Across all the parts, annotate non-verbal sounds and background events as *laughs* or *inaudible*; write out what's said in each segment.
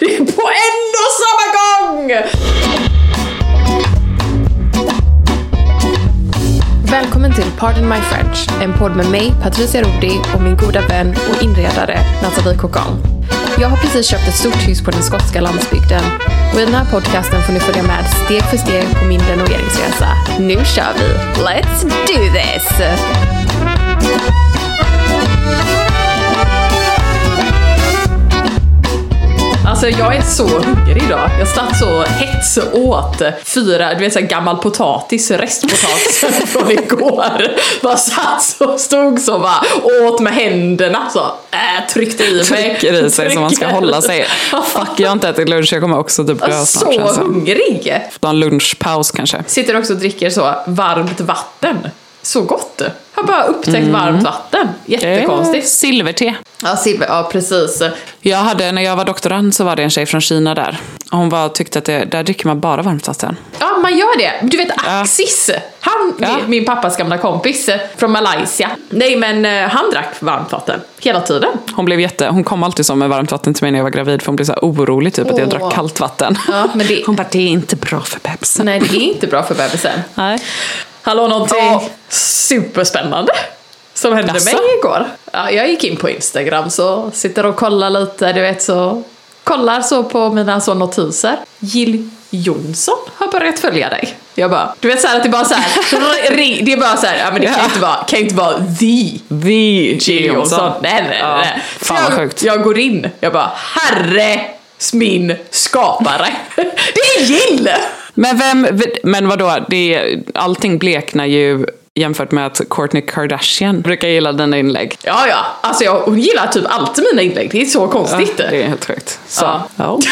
Det är på en och samma gång! Välkommen till Pardon My French, en podd med mig, Patricia Rodi och min goda vän och inredare Nathalie Cocan. Jag har precis köpt ett stort hus på den skotska landsbygden och i den här podcasten får ni följa med steg för steg på min renoveringsresa. Nu kör vi! Let's do this! Alltså jag är så hungrig idag. Jag satt så hets åt fyra, du vet såhär gammal potatis, restpotatis *laughs* från igår. Bara satt så, stod så bara åt med händerna så, äh, tryckte i mig. Trycker i sig så man ska Trycker. hålla sig. Fuck, jag har inte ätit lunch, jag kommer också typ dö snart. Så det. hungrig! Ta en lunchpaus kanske. Sitter också och dricker så varmt vatten. Så gott! Har bara upptäckt varmt vatten. Jättekonstigt. Silverte. Ja, silver, ja precis. Jag hade, när jag var doktorand så var det en tjej från Kina där. Hon var, tyckte att det, där dricker man bara varmt vatten. Ja, man gör det. Du vet Axis, han, Ja. min- pappas gamla kompis eh, från Malaysia. Nej men eh, han drack varmt vatten hela tiden. Hon, blev jätte, hon kom alltid så med varmt vatten till mig när jag var gravid för hon blev så orolig typ att jag Åh. drack kallt vatten. Ja, men det- *laughs* Hon bara, det är inte bra för bebisen. Nej det är inte bra för bebisen. Nej. Hallå någonting Ja. superspännande som hände Jaså? mig igår. Ja, jag gick in på Instagram så sitter och kollar lite, du vet så kollar så på mina så notiser. Jill Johnson har börjat följa dig. Jag bara, du vet så här att det bara så här, *laughs* ri- det är bara så här, ja men det kan ju inte vara, kan inte vara the Vi Jill Johnson. Nej, nej, Ja, nej. fan vad jag, sjukt. Jag går in, jag bara, herre min skapare. Det är Jill! Men vem, men vadå, det, allting bleknar ju jämfört med att Kourtney Kardashian brukar gilla dina inlägg. Ja, ja, alltså jag, hon gillar typ alltid mina inlägg, det är så konstigt. Det är helt sjukt. Så, Ja. ja. *laughs*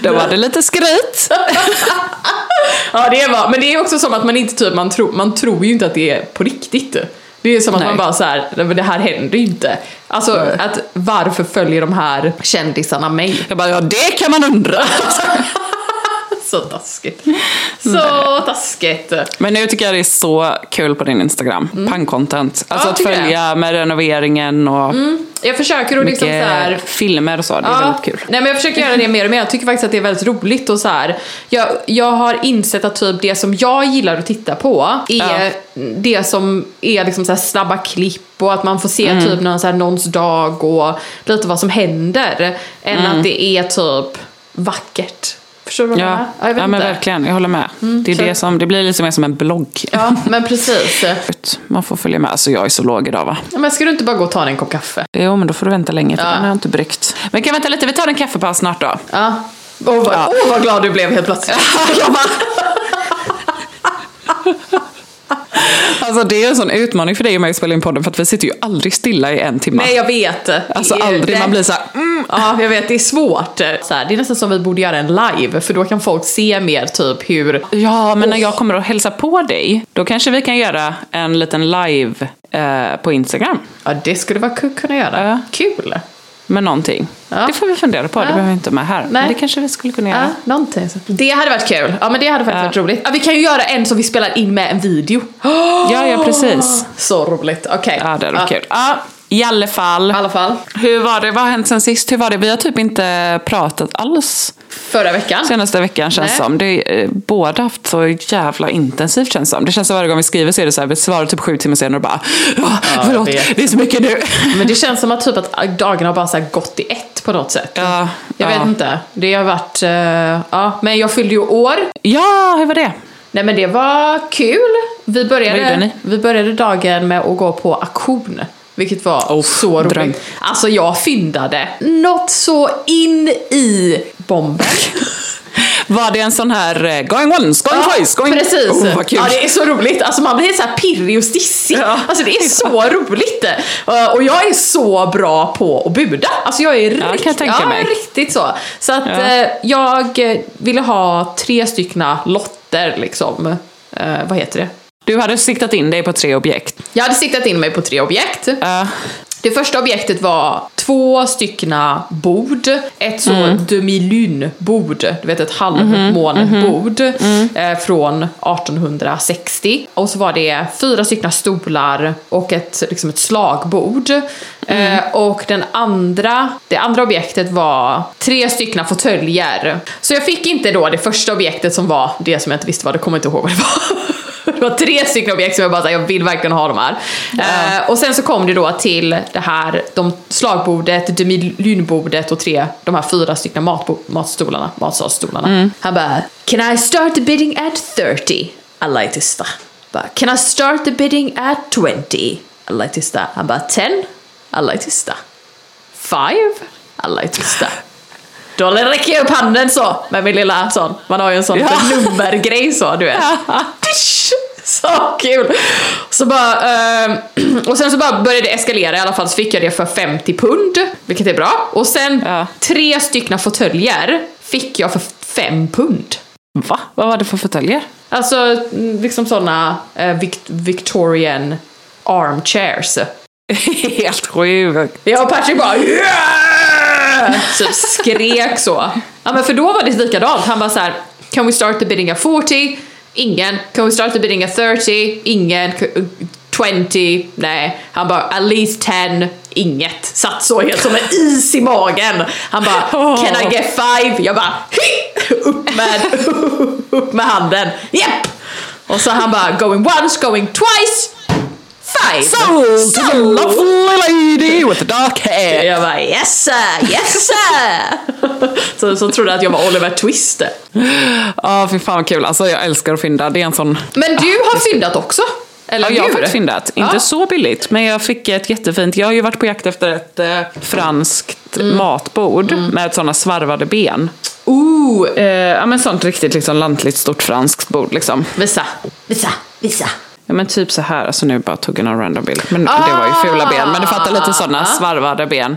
Då var det lite skryt. *laughs* Ja, det var, men det är också som att man inte typ, man tror, man tror ju inte att det är på riktigt. Det är som att Nej. man bara så här, "Nej, men det här händer ju inte. Alltså, att varför följer de här kändisarna mig? Jag bara, ja det kan man undra. *laughs* Så taskigt. *laughs* Så taskigt. Men nu tycker jag det är så kul på din Instagram. Pang-content. Alltså Mm. Ja, att tycker jag. följa med renoveringen och Jag försöker att liksom så här, filmer och så. Det är Ja. väldigt kul. Nej men jag försöker göra det mer och mer. Jag tycker faktiskt att det är väldigt roligt och så här. Jag, jag har insett att typ det som jag gillar att titta på är Ja. det som är liksom så snabba klipp och att man får se Mm. typ någon, så här, någons dag och lite vad som händer. Än Mm. att det är typ vackert. Förstår du vad jag Ja, menar? jag vet ja men. Mm, verkligen. Jag håller med. det, är så- det, som, det blir lite mer som en blogg. Ja, men precis. Man får följa med. Alltså jag är så låg idag va? Ja, Men ska du inte bara gå och ta dig en kopp kaffe? Jo men då får du vänta länge för Ja. den har jag inte bryggt. Men kan vänta lite, vi tar en kaffepaus snart då. Ja. Åh vad, Ja. åh, vad glad du blev helt plötsligt. *laughs* *laughs* Jag bara... Alltså det är en sån utmaning för dig och mig att spela in podden för att vi sitter ju aldrig stilla i en timme. Nej jag vet. Alltså Det aldrig, det- man blir så här, mm. Ja, jag vet, det är svårt. Så här, det är nästan som vi borde göra en live, för då kan folk se mer typ hur... Ja, men när jag kommer och hälsa på dig, då kanske vi kan göra en liten live eh, på Instagram. Ja, det skulle vara kul kunna göra. Ja. Kul! Med någonting. Ja. Det får vi fundera på, det Ja. behöver vi inte med här. Men Nej. det kanske vi skulle kunna Ja, göra. någonting. så. Det hade varit kul. Ja, men det hade faktiskt Ja. varit roligt. Ja, vi kan ju göra en som vi spelar in med en video. Ja, ja precis. Så roligt. Okej. Ja, det hade varit kul. Ja, I alla fall. I alla fall. Hur var det? Vad har hänt sen sist? Hur var det? Vi har typ inte pratat alls Förra veckan. senaste veckan känns Nej. som. Det är, eh, båda haft så jävla intensivt känns som. Det känns som varje gång vi skriver så är det så här, vi svarar typ sju timmar senare och bara ja, förlåt, det är så mycket nu. *laughs* Men det känns som att, typ att dagarna har bara så gått i ett på något sätt. Ja, Jag ja. vet inte. Det har varit... eh, ja, men jag fyllde ju år. Ja, hur var det? Nej men det var kul. Vi började, vi började dagen med att gå på auktion. Vilket var Oh, så roligt. dröm. Alltså jag fyndade något så in i bomben. *laughs* Var det en sån här eh, going once, going twice, going... precis. Oh, vad kul. Ja, det är så roligt. Alltså man blir helt så här pirrig och stissig. Ja. Alltså det är så roligt. Uh, Och jag är så bra på att buda. Alltså jag är jag rikt- tänka ja, riktigt så. Så att Ja. eh, jag eh, ville ha tre styckna lotter liksom. Eh, vad heter det? Du hade siktat in dig på tre objekt. Jag hade siktat in mig på tre objekt. Ja. Det första objektet var två styckna bord. Ett så Mm. demi-lune-bord, du vet ett halvmånebord eh, från 1860. Och så var det fyra styckna stolar och ett, liksom ett slagbord. Mm. Eh, och den andra, det andra objektet var tre styckna fåtöljer. Så jag fick inte då det första objektet som var det som jag inte visste vad, det kommer inte ihåg vad det var. *laughs* *laughs* Det var tre stycken objekt som jag bara jag vill verkligen ha de här. Eh, och sen så kom det då till det här, de slagbordet, demilynbordet och tre, de här fyra stycken matbo- matstolarna, matsalsstolarna. Han bara, can I start the bidding at 30? I like this stuff. Bara, can I start the bidding at 20? I like this stuff. Han bara, 10? I like this stuff. 5? I like this stuff. Då räcker jag upp handen så med min lilla sån. Man har ju en sån Ja. nummergrej så, du vet. *laughs* Så kul! Så bara, ehm, *clears throat* och sen så bara började det eskalera i alla fall så fick jag det för 50 pund, vilket är bra. Och sen Ja. tre styckna fåtöljer fick jag för 5 pund. Va? Vad var det för fåtöljer? Alltså mm, liksom såna eh, Vic- Victorian armchairs. *laughs* Helt sjukt. Jag och Patrick bara yeah! Så *laughs* skrek så. Ja men för då var det likadant. Han bara så här: Can we start the bidding at 40? Ingen. Can we start the bidding at 30? Ingen. K- 20? Nej. Han bara at least 10? Inget. Satt så helt som en is i magen. Han bara can I get five? Jag bara "Hi!" upp med, upp med handen. Japp! Och så han bara going once, going twice. Five! Sold to the lovely lady with the dark hair. Jag bara yes sir, yes sir! *laughs* så, så trodde jag att jag var Oliver Twist. Ja, fy fan vad kul. Alltså jag älskar att fynda. Det är en sån... Men du har fyndat också? Eller Ja, jag har faktiskt fyndat. Inte Ja. så billigt, men jag fick ett jättefint. Jag har ju varit på jakt efter ett eh, franskt Mm. matbord med sådana svarvade ben. Ooh, Eh, ja, men sånt riktigt liksom lantligt stort franskt bord liksom. visa, visa, visa. Ja men typ så här, alltså nu bara tog jag någon random bild. Men det var ju fula ben, men du fattar lite sådana svarvade ben.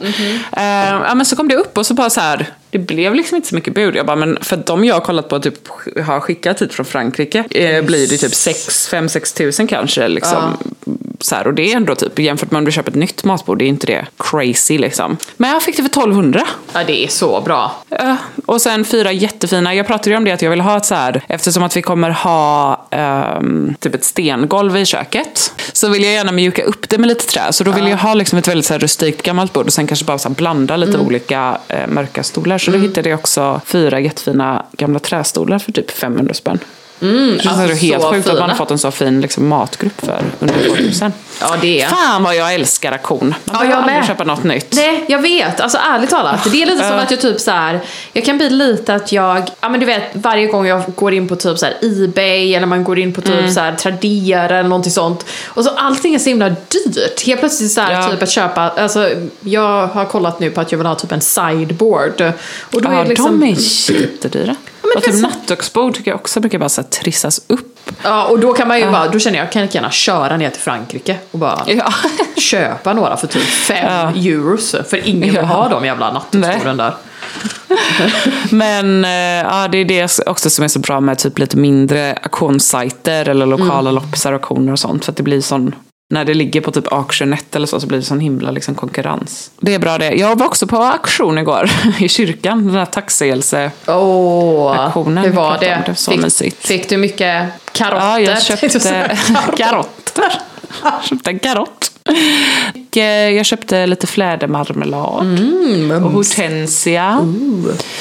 Eh, ja men så kom det upp och så bara så här, det blev liksom inte så mycket bud. Jag bara, men för de jag har kollat på typ har skickat hit från Frankrike eh, blir det typ 5-6 tusen kanske liksom. Så här, och det är ändå typ, jämfört med om du köper ett nytt matbord, det är inte det crazy liksom. Men jag fick det för 1200. Ja, det är så bra. Ja, och sen fyra jättefina. Jag pratade ju om det att jag vill ha ett så här, eftersom att vi kommer ha ehm, typ ett stengolv i köket. Så vill jag gärna mjuka upp det med lite trä. Så då vill jag ha liksom ett väldigt så här rustikt gammalt bord och sen kanske bara så blanda lite olika eh, mörka stolar. Så då hittade jag också fyra jättefina gamla trästolar för typ 500 spänn. Mm, alltså, det är helt sjukt att man har fina. fått en så fin liksom, matgrupp för under 2000. Ja, det är. Fan vad jag älskar auktion. Man Ja, jag aldrig med. köpa något nytt. Nej, jag vet. Alltså ärligt talat. Det är lite som *laughs* att jag typ så här. Jag kan bli lite att jag, ja men du vet varje gång jag går in på typ så här Ebay eller man går in på typ Mm. så här Tradera eller någonting sånt. Och så allting är så himla dyrt. Helt plötsligt så här Ja. typ att köpa, alltså jag har kollat nu på att jag vill ha typ en sideboard. Och då Ja, är liksom, de är jättedyra. Och typ nattduksbord tycker jag också brukar bara så trissas upp. Ja, och då kan man ju bara, då känner jag, kan jag lika gärna köra ner till Frankrike och bara Ja. *laughs* köpa några för typ 5 euros. För ingen vill Ja. ha de jävla nattduksborden där. *laughs* Men eh, ja, det är det också som är så bra med typ lite mindre auktionssajter eller lokala Mm. loppisar och auktioner och sånt. För att det blir sån när det ligger på typ auktionett eller så, så blir det sån himla liksom, konkurrens. Det är bra det. Jag var också på auktion igår *laughs* i kyrkan, den här taxielse. Åh, Aktionen hur var det? om, det var så fick, mysigt. fick du mycket karotter? Ja, jag *laughs* köpte karotter. Jag köpte en karott. Eh, Jag köpte lite flädermarmelad. och hortensia.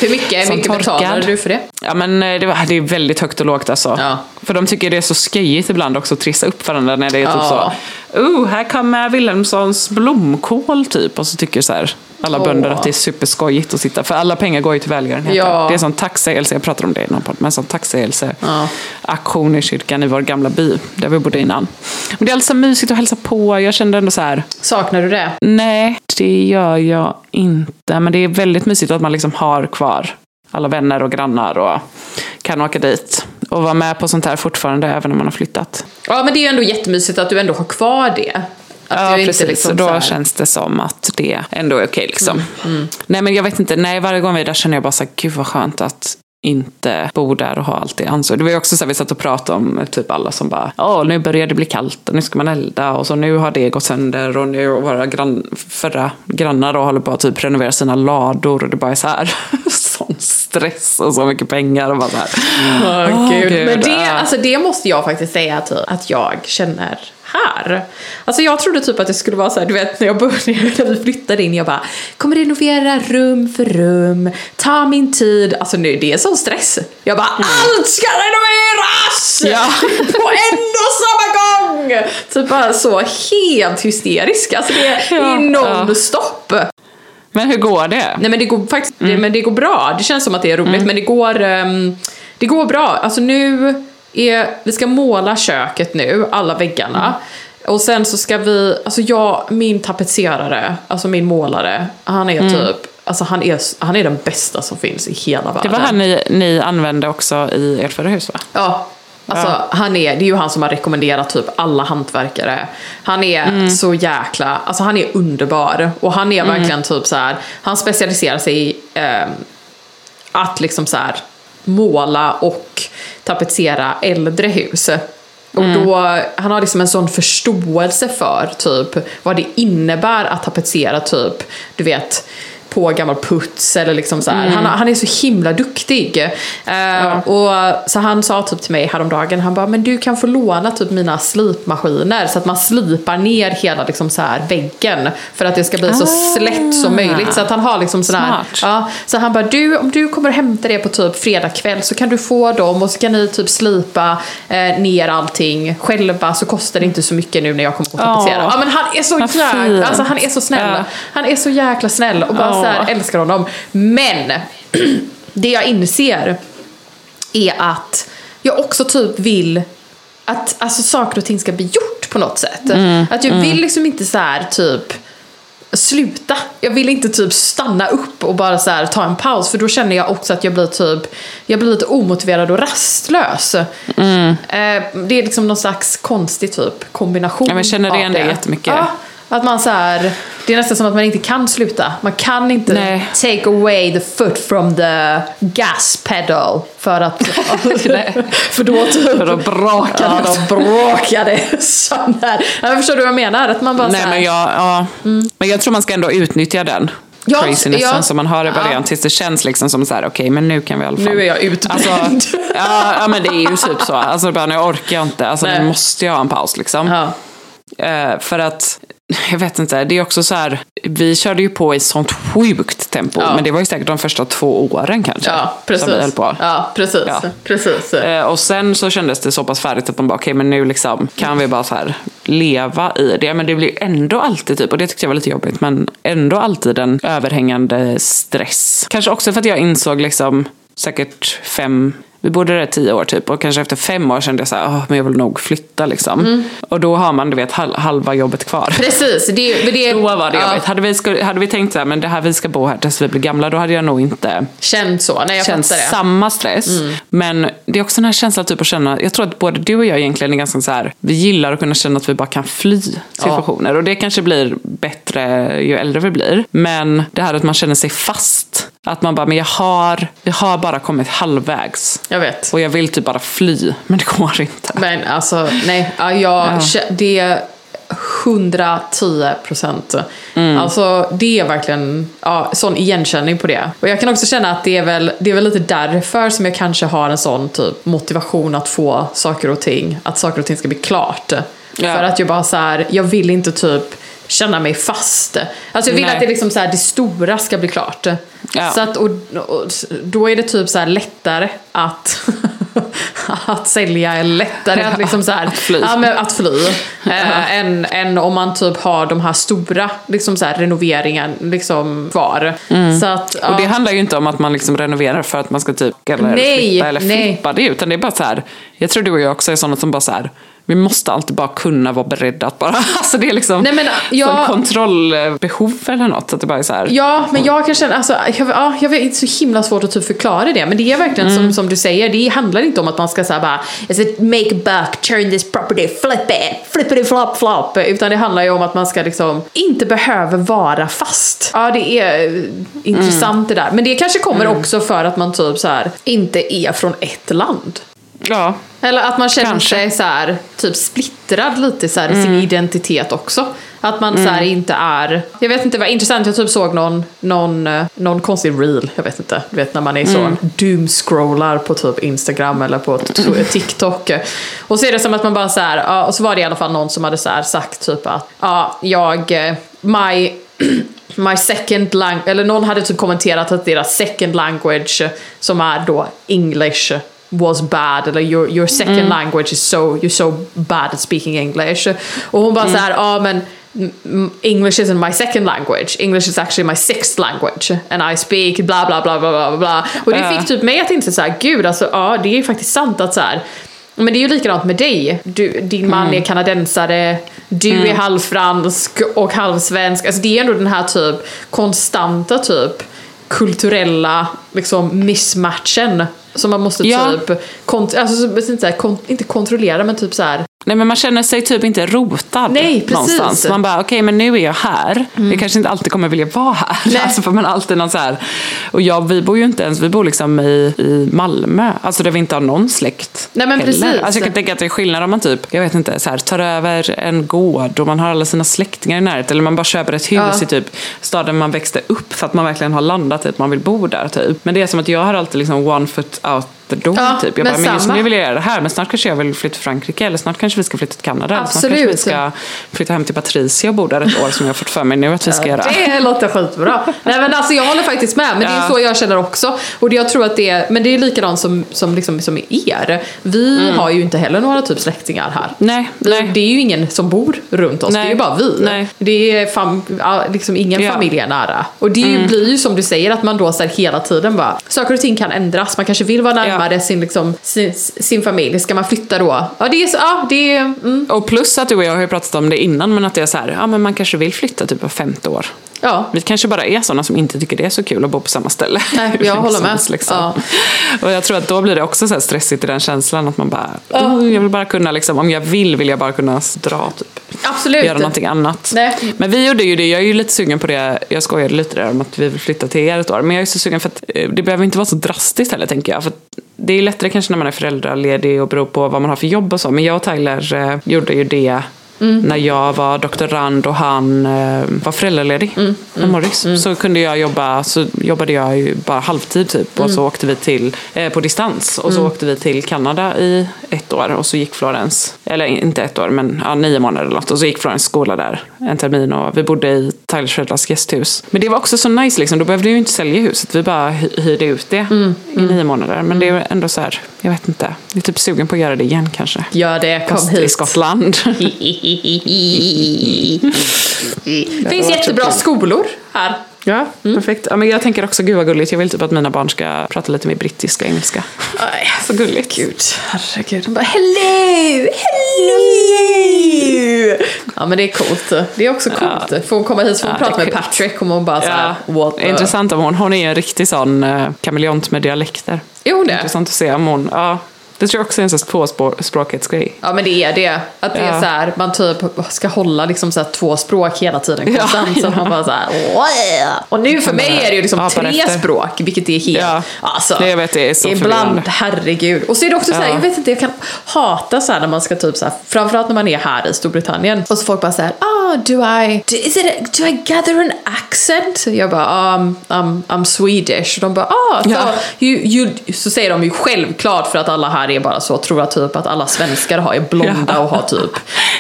Hur mycket, mycket betalade du för det? Ja men eh, det, var, det är väldigt högt och lågt alltså. Ja. För de tycker det är så skojigt ibland också att trissa upp varandra när det är typ Ja. så. Oh, här kommer Wilhelmssons blomkål typ. Och så tycker så här, alla Åh. bönder att det är superskojigt att sitta. För alla pengar går ju till välgörenhet. Ja. Det är som taxielse, jag pratade om det i någon podd, men som taxielse Ja. aktion i kyrkan i vår gamla by, där vi bodde innan. Men det är alltså mysigt att hälsa på. Jag kände ändå så här, Saknar du det? nej, det gör jag inte. Men det är väldigt mysigt att man liksom har kvar alla vänner och grannar och kan åka dit och vara med på sånt här fortfarande, även om man har flyttat. Ja, men det är ju ändå jättemysigt att du ändå har kvar det. Ja, precis. liksom och då känns det som att det ändå är okej. liksom. Mm, Nej, men jag vet inte. Nej, varje gång vi är där känner jag bara så här, gud vad skönt att inte bo där och ha allt det ansvar. Det var ju också så här, vi satt och pratade om typ alla som bara, åh nu börjar det bli kallt och nu ska man elda och så nu har det gått sönder och nu våra grann, förra grannar då håller på att typ renovera sina lador och det bara är så här, *laughs* sån stress och så mycket pengar och bara så här. Åh, Åh, gud. gud, Men det, ja. alltså, det måste jag faktiskt säga att, att jag känner här. Alltså jag trodde typ att det skulle vara så här, du vet när jag började, när vi flyttade in, jag bara kommer renovera rum för rum, ta min tid. Alltså nu, det är sån stress. Jag bara, allt ska renoveras! Ja. *laughs* På en och samma gång! Typ bara så helt hysterisk. Alltså det är Ja, non-stop. Men hur går det? Nej men det går faktiskt det, men det går bra. Det känns som att det är roligt men det går, ehm, det går bra. Alltså nu är, vi ska måla köket nu, alla väggarna. Och sen så ska vi, alltså jag, min tapetserare, alltså min målare, han är typ, alltså han är, han är den bästa som finns i hela Det världen. var han ni, ni använde också i ert förra hus va? Ja. Alltså, han är, det är ju han som har rekommenderat typ alla hantverkare. Han är Mm. så jäkla, alltså han är underbar. Och han är Mm. verkligen typ så här, han specialiserar sig i ehm, att liksom så här måla och tapetsera äldre hus. Och Mm. då, han har liksom en sån förståelse för typ vad det innebär att tapetsera typ, du vet, på gammal puts eller liksom så. Mm. Han, han är så himla duktig. Eh, och så han sa typ till mig häromdagen, han bara, men du kan få låna typ mina slipmaskiner så att man slipar ner hela liksom så här väggen för att det ska bli så slätt som möjligt. Så att han har liksom sån här, Ah. Ja, så han bara, du, om du kommer och hämtar det på typ fredag kväll så kan du få dem och så kan ni typ slipa eh, ner allting själva så kostar det inte så mycket nu när jag kommer att tapetsera. Åh. Ja men han är så jäkla, alltså han är så snäll. Ja. Han är så jäkla snäll och bara. Så här, älskar honom. Men *clears throat* det jag inser är att jag också typ vill att alltså, saker och ting ska bli gjort på något sätt. Mm, att jag vill liksom inte så här typ sluta. Jag vill inte typ stanna upp och bara så här ta en paus för då känner jag också att jag blir typ jag blir lite omotiverad och rastlös. Mm. Eh, det är liksom någon slags konstig typ kombination Ja, men jag känner igen det jättemycket. Ja, att man så här, det är nästan som att man inte kan sluta. Man kan inte Nej. take away the foot from the gas pedal för att *laughs* för då typ För då brakar ja, det. då brakar det sönder. Ja, förstår du vad jag menar? Att man bara Nej, här, men, jag, ja. men jag tror man ska ändå utnyttja den Ja, crazinessen ja. som man har i början Ja. tills det känns liksom som så här, okej men nu kan vi i alla fall. Nu är jag utbränd. Alltså, ja, ja men det är ju typ så. Alltså bara nu orkar jag inte. Alltså Nej. nu måste jag ha en paus liksom. Ja. Eh, för att, *laughs* jag vet inte, det är också så här, vi körde ju på i ett sånt sjukt tempo. Ja. Men det var ju säkert de första två åren kanske. Ja, precis. Som vi höll på. Ja, precis. Ja. precis. Eh, Och sen så kändes det så pass färdigt att man bara, okej men nu liksom kan vi bara så här leva i det. Men det blir ändå alltid typ, och det tyckte jag var lite jobbigt, men ändå alltid en överhängande stress. Kanske också för att jag insåg liksom säkert fem vi bodde där tio år typ och kanske efter fem år kände jag så här, "Åh, men jag vill nog flytta liksom. Mm. Och då har man du vet hal- halva jobbet kvar. Precis, det, det Då *laughs* var det ja, jobbigt. Hade vi, skulle, hade vi tänkt så här, men det här vi ska bo här tills vi blir gamla, då hade jag nog inte Känt så, nej jag känt samma stress. Men det är också den här känslan typ att känna, jag tror att både du och jag egentligen är ganska så här, vi gillar att kunna känna att vi bara kan fly situationer. Och det kanske blir bättre ju äldre vi blir. Men det här att man känner sig fast. Att man bara, men jag har, jag har bara kommit halvvägs. Jag vet. Och jag vill typ bara fly, men det går inte. Men alltså, nej, ja, jag, det är 110 procent. Alltså det är verkligen ja, sån igenkänning på det. Och jag kan också känna att det är, väl, det är väl lite därför som jag kanske har en sån typ motivation att få saker och ting, att saker och ting ska bli klart. Ja. För att jag bara så här, jag vill inte typ känna mig fast. Alltså jag vill Nej. att det, liksom så här, det stora ska bli klart. Ja. Så att, och, och, då är det typ så lättare att, *laughs* att sälja, eller lättare att, liksom så här, Att fly. Ja, men att fly. Eh, än, än om man typ har de här stora liksom så här, renoveringen liksom kvar. Så att, ja. Och det handlar ju inte om att man liksom renoverar för att man ska typ eller Nej, flytta eller nej. flippa det utan det är bara så här. Jag tror du och jag också är sådana som bara så här. Vi måste alltid bara kunna vara beredda att bara, *laughs* alltså det är liksom Nej, men, jag- som kontrollbehov eller något. Så att det bara är så här. Ja, men jag kan känna, alltså, jag, ja, jag vet, det är så himla svårt att typ förklara det. Men det är verkligen Mm. som, som du säger, det handlar inte om att man ska säga bara make a buck, turn this property, flip it, flip it, flop, flop. Utan det handlar ju om att man ska liksom inte behöver vara fast. Ja, det är eh, intressant det där. Men det kanske kommer Mm. också för att man typ så här inte är från ett land. Ja, Eller att man känner Kanske. sig så här, typ splittrad lite så här, i sin Mm. identitet också. Att man så här, inte är... Jag vet inte, vad intressant. Jag typ såg någon, någon, eh, någon konstig reel. Jag vet inte. Du vet när man är så Mm. doomscrollar på typ Instagram eller på t- *laughs* TikTok. Och så är det som att man bara så här... Och så var det i alla fall någon som hade så här sagt typ att ja, jag... eh, My... *clears throat* My second language, eller någon hade typ kommenterat att deras second language eh, som är då English was bad eller your, your second language is so, you're so bad at speaking English. Och hon bara så här, ja men mm, English isn't my second language, English is actually my sixth language and I speak bla bla bla bla bla bla. Och det fick typ mig att inte så här, gud alltså ja det är ju faktiskt sant att så här men det är ju likadant med dig. Du, din man är kanadensare, du är halvfransk och halvsvensk. Alltså det är ändå den här typ konstanta typ kulturella liksom mismatchen som man måste Ja. typ, kont- alltså, så- inte, så här, kon- inte kontrollera men typ så här. Nej men man känner sig typ inte rotad Nej, precis. någonstans. Man bara, okej men nu är jag här. Jag kanske inte alltid kommer vilja vara här. Nej. *laughs* Alltså för man alltid någon så här. Och jag, vi bor ju inte ens, vi bor liksom i, i Malmö. Alltså där vi inte har någon släkt. Nej, men heller. precis. Alltså jag kan tänka att det är skillnad om man typ, jag vet inte, så här, tar över en gård och man har alla sina släktingar i närheten. Eller man bara köper ett hus Ja. i typ staden man växte upp för att man verkligen har landat i att man vill bo där typ. Men det är som att jag har alltid liksom one foot out door Ja, typ. Jag men bara, men just nu vill jag göra det här men snart kanske jag vill flytta till Frankrike eller snart kanske vi ska flytta till Kanada. eller Snart kanske vi Absolut. ska flytta hem till Patricia och bo där ett år som jag har fått för mig nu att vi ska göra. Det låter skitbra. Nej men alltså jag håller faktiskt med, men det är Ja. så jag känner också. Och jag tror att det är, men det är likadant som, som, liksom, som er. Vi har ju inte heller några typ släktingar här. Nej, nej. Det är ju ingen som bor runt oss, det är ju Nej. bara vi. Nej. Det är fam, ja, liksom ingen Ja. Mm. familj är nära. Och det blir ju som du säger att man då så hela tiden bara, saker och ting kan ändras. Man kanske vill vara närmare sin, liksom, sin, sin familj. Ska man flytta då? Ja det är så, ja det är, mm, Och plus att du och jag har ju pratat om det innan men att det är så här, ja men man kanske vill flytta typ var femte år. ja. Vi kanske bara är sådana som inte tycker det är så kul att bo på samma ställe. Nej, jag *laughs* håller som med. Liksom. Ja. Och jag tror att då blir det också så stressigt i den känslan att man bara, oh, jag vill bara kunna liksom, om jag vill vill jag bara kunna dra typ. Absolut. Göra någonting annat. Nej. Men vi gjorde ju det, jag är ju lite sugen på det, jag skojade lite där om att vi vill flytta till er ett år. Men jag är så sugen för att eh, det behöver inte vara så drastiskt heller tänker jag. För det är lättare kanske när man är föräldraledig och beror på vad man har för jobb och så. Men jag och Tyler eh, gjorde ju det när jag var doktorand och han eh, var föräldraledig med Morris. Så kunde jag jobba, så jobbade jag ju bara halvtid typ. Och så åkte vi till, eh, på distans. Och så åkte vi till Kanada i ett år. Och så gick Florens, eller inte ett år men ja, nio månader eller något. Och så gick Florens skola där en termin. Och vi bodde i Tylers föräldrars gästhus. Men det var också så nice liksom. Då behövde vi ju inte sälja huset. Vi bara hy- hyrde ut det i nio månader. Men det är ändå så här, jag vet inte. Jag är typ sugen på att göra det igen kanske. Gör det, kom Fast i hit. Skottland. *laughs* *laughs* Det finns jättebra skolor här. Ja, perfekt. Ja, men jag tänker också, gud vad gulligt. Jag vill typ att mina barn ska prata lite mer brittiska engelska. Aj, *laughs* Så gulligt. Gud, herregud. De bara hello, hello. Ja men det är coolt. Det är också coolt. Får hon komma hit så får hon Ja, prata med. Patrick kommer hon bara såhär, what the... Intressant om hon, hon är en riktig sån uh, kameleont med dialekter. Hon det? Intressant att se om hon, ja. Det tror jag också är en sån tvåspråkighetsgrej. Ja men det är det. Att det är Ja. så här, man typ ska hålla liksom så två språk hela tiden Ja, konstant. Så att man bara så här. Och nu för mig är det ju liksom tre efter. språk, vilket är helt, Ja. alltså. Det jag vet, det är så Ibland, herregud. Och så är det också så här, Ja. jag vet inte, jag kan hata så här när man ska typ så här, framförallt när man är här i Storbritannien. Och så folk bara så här, ah, do I, do, is it a, do I gather an accent? Jag bara, um, I'm, I'm Swedish. Och de bara, ah, so Ja. you, you, så säger de ju självklart för att alla här är bara så, tror jag typ att alla svenskar har är blonda och har typ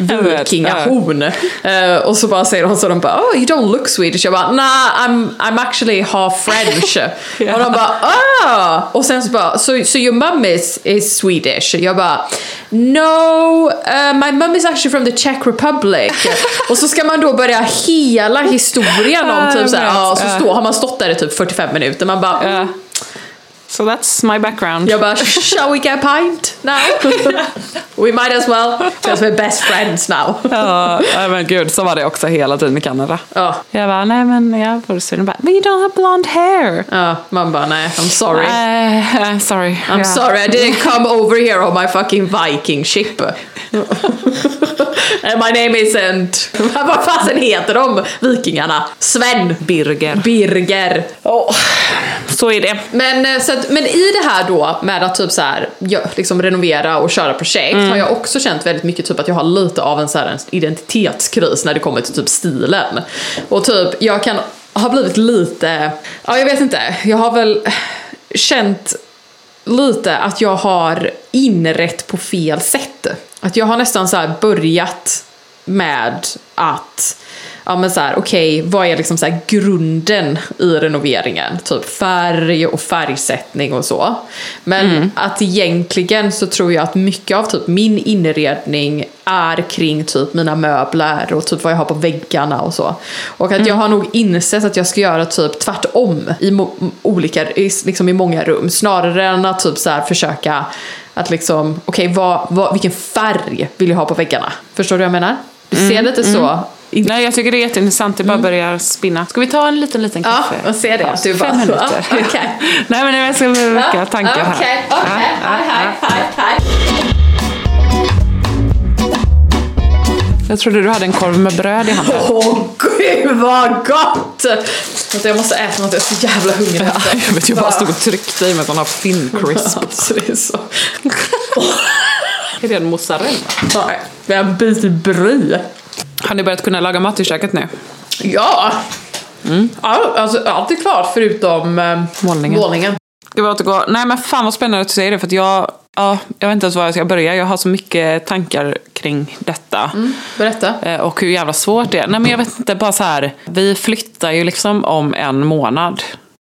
*laughs* vikingahorn. Eh, och så bara säger de så, de bara, oh you don't look Swedish. Jag bara, nah I'm, I'm actually half French. *laughs* Och de bara, ah! Och sen så bara, so, so your mum is, is Swedish? Jag bara, no, uh, my mum is actually from the Czech Republic. *laughs* och så ska man då börja hela historien om typ såhär, ja, så stå, har man stått där i typ 45 minuter, man bara, Ja. So that's my background. jag bara, shall we get a pint now? *laughs* we might as well, because we're best friends now. Ja, men gud, så var det också hela tiden i Kanada. Ja. Jag bara, nej men jag i Sweden. Bara, But you don't have blonde hair. Ja, man bara nej, I'm sorry. Eh, *laughs* sorry. I'm Ja. sorry, I didn't come over here on my fucking viking ship. *laughs* And my name isn't... Vad fasen heter de, vikingarna? Sven. Birger. Birger. Så är det. Men, eh, så men i det här då med att typ så här, liksom renovera och köra projekt har jag också känt väldigt mycket typ att jag har lite av en, så här, en identitetskris när det kommer till typ stilen. Och typ, jag kan ha blivit lite, ja jag vet inte, jag har väl känt lite att jag har inrett på fel sätt. Att jag har nästan så här börjat med att Ja men så här, okej, vad är liksom så grunden i renoveringen? Typ färg och färgsättning och så. Men att egentligen så tror jag att mycket av typ min inredning är kring typ mina möbler och typ vad jag har på väggarna och så. Och att jag har nog insett att jag ska göra typ tvärtom i olika, i, liksom i många rum. Snarare än att typ så försöka att liksom, okej vad, vad, vilken färg vill jag ha på väggarna? Förstår du vad jag menar? Du ser lite så. Nej, jag tycker det är jätteintressant. Det bara börjar spinna. Ska vi ta en liten, liten Ja, kaffe? jag ser det. Paus. Du bara, Fem minuter. ja, *laughs* okej. *laughs* Nej, men jag ska väcka tankar här. Okej, Ja, okej, ja, hej, hej, ja. hej, hej. Jag trodde du hade en korv med bröd i handen. Åh gud vad gott! Vänta, Jag måste äta något, jag är så jävla hungrig. Jag vet, jag bara stod och tryckte i mig sådana Finn-crisp. Alltså det är så... *laughs* Är det en mozzarella? Nej, det är en bit bry. Har ni börjat kunna laga mat i köket nu? Ja! Ja, alltså allt är klart förutom eh, Målningen. målningen. Ska vi återgå? Nej men fan vad spännande att du säger det för att jag, ja, jag vet inte ens var jag ska börja. Jag har så mycket tankar kring detta. Berätta. Eh, Och hur jävla svårt det är. Nej men jag vet inte, bara så här. Vi flyttar ju liksom om en månad.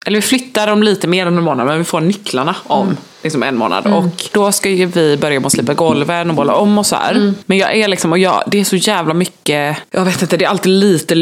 Eller vi flyttar om lite mer än en månad men vi får nycklarna om liksom en månad. Och då ska ju vi börja med att slipa golven och måla om och så här. Men jag är liksom, och jag, det är så jävla mycket, jag vet inte, det är alltid lite,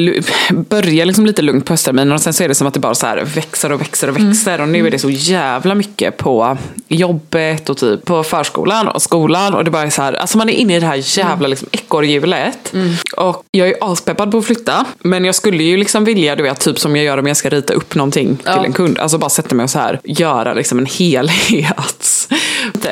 börjar liksom lite lugnt på höstterminen och sen så är det som att det bara så här växer och växer och växer. Och nu är det så jävla mycket på jobbet och typ på förskolan och skolan. Och det bara är så här, alltså man är inne i det här jävla liksom ekorrhjulet. Och jag är aspeppad på att flytta. Men jag skulle ju liksom vilja, du vet, typ som jag gör om jag ska rita upp någonting till en kund. Alltså bara sätta mig och så här, göra liksom en *laughs* helhet.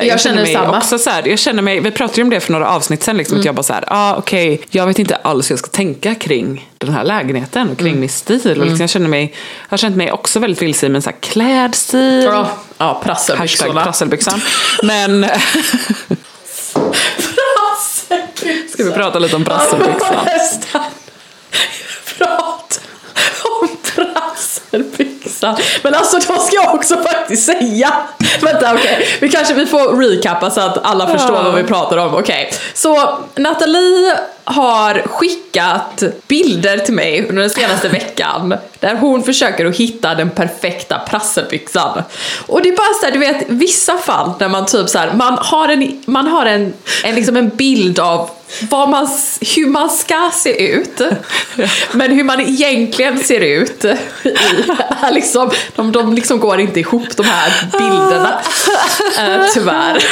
Jag, känner mig samma. också så här, jag känner mig, vi pratade ju om det för några avsnitt sen, liksom, att jag bara så här, ah, okej, jag vet inte alls hur jag ska tänka kring den här lägenheten och kring min stil. Och liksom, jag, känner mig, jag har känt mig också väldigt vilse i min så här klädstil. Ja, ja Hashtag prasselbyxorna. prasselbyxan. Men ska vi prata lite om prasselbyxan? Prata om prasselbyxan. Men alltså då ska jag också faktiskt säga. Vänta okej, vi kanske vi får recappa så att alla förstår vad vi pratar om. Okej, så Nathalie har skickat bilder till mig under den senaste *laughs* veckan där hon försöker att hitta den perfekta prasselbyxan. Och det är bara så här, du vet, vissa fall där man typ så här, man har en, man har en, en, liksom en bild av vad man, hur man ska se ut. *laughs* Men hur man egentligen ser ut. I, *laughs* liksom, de, de liksom går inte ihop de här bilderna. Eh, tyvärr.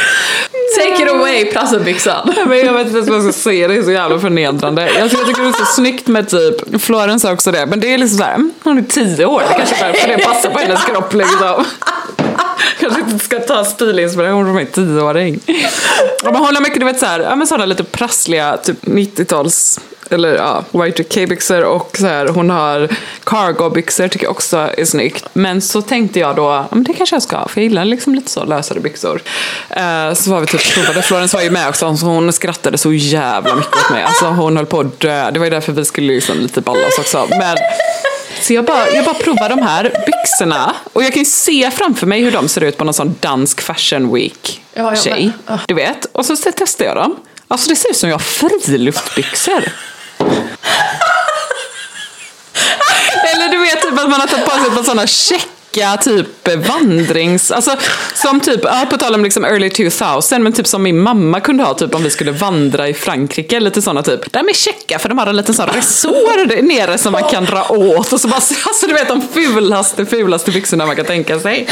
Take it away prasselbyxan. Men jag vet inte ens vad jag ska säga, det är så jävla förnedrande. Jag tycker, jag tycker det är så snyggt med typ, Florence sa också det, men det är liksom såhär, hon är tio år, det kanske är därför det passar på hennes kropp liksom. Kanske inte ska ta stilinspiration från min tioåring. Ja, men hon har mycket, du vet såhär, ja, men sådana lite prassliga typ 90-tals eller ja, Y2K-byxor och så här, hon har cargo-byxor tycker jag också är snyggt. Men så tänkte jag då, ja, men det kanske jag ska ha, för jag gillar liksom lite så lösare byxor. Eh, så var vi typ provade, Florence var ju med också, så hon skrattade så jävla mycket åt mig. Alltså hon höll på att dö, det var ju därför vi skulle liksom lite balla oss också. Men, så jag bara, jag bara provar de här byxorna och jag kan ju se framför mig hur de ser ut på någon sån dansk fashion week Ja, ja, men- Du vet, och så testar jag dem. Alltså det ser ut som jag har friluftbyxor. *laughs* Eller du vet typ att man har tagit på sig på sådana checka typ vandrings... Alltså som typ, ja, på tal om liksom early 2000, men typ som min mamma kunde ha typ om vi skulle vandra i Frankrike, lite sådana typ. De är checka för de har en liten sån resår där nere som man kan dra åt och så bara, *laughs* alltså du vet de fulaste, fulaste byxorna man kan tänka sig.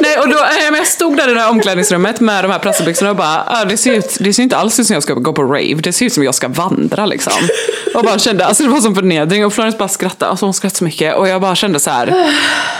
Nej, och då, eh, men jag stod där i det här omklädningsrummet med de här prasselbyxorna och bara, ah, det, ser ut, det ser inte alls ut som jag ska gå på rave, det ser ut som jag ska vandra liksom. Och bara kände, alltså det var som förnedring och Florence bara skrattade, alltså hon skrattade så mycket och jag bara kände så här,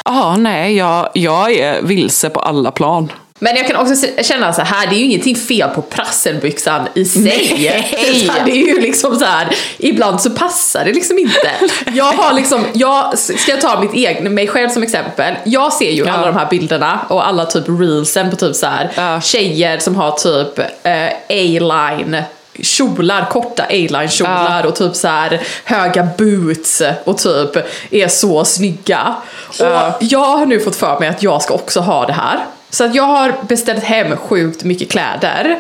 ja ah, nej, jag, jag är vilse på alla plan. Men jag kan också känna så här, det är ju ingenting fel på prasselbyxan i sig. Nej. *laughs* Så Det är ju liksom så här, ibland så passar det liksom inte. Jag har liksom, jag, ska jag ta mitt egen, mig själv som exempel. Jag ser ju Ja. alla de här bilderna och alla typ reelsen på typ så här Ja. tjejer som har typ eh, A-line kjolar, korta A-line kjolar och typ så här höga boots och typ är så snygga. Ja. Och jag har nu fått för mig att jag ska också ha det här. Så att jag har beställt hem sjukt mycket kläder.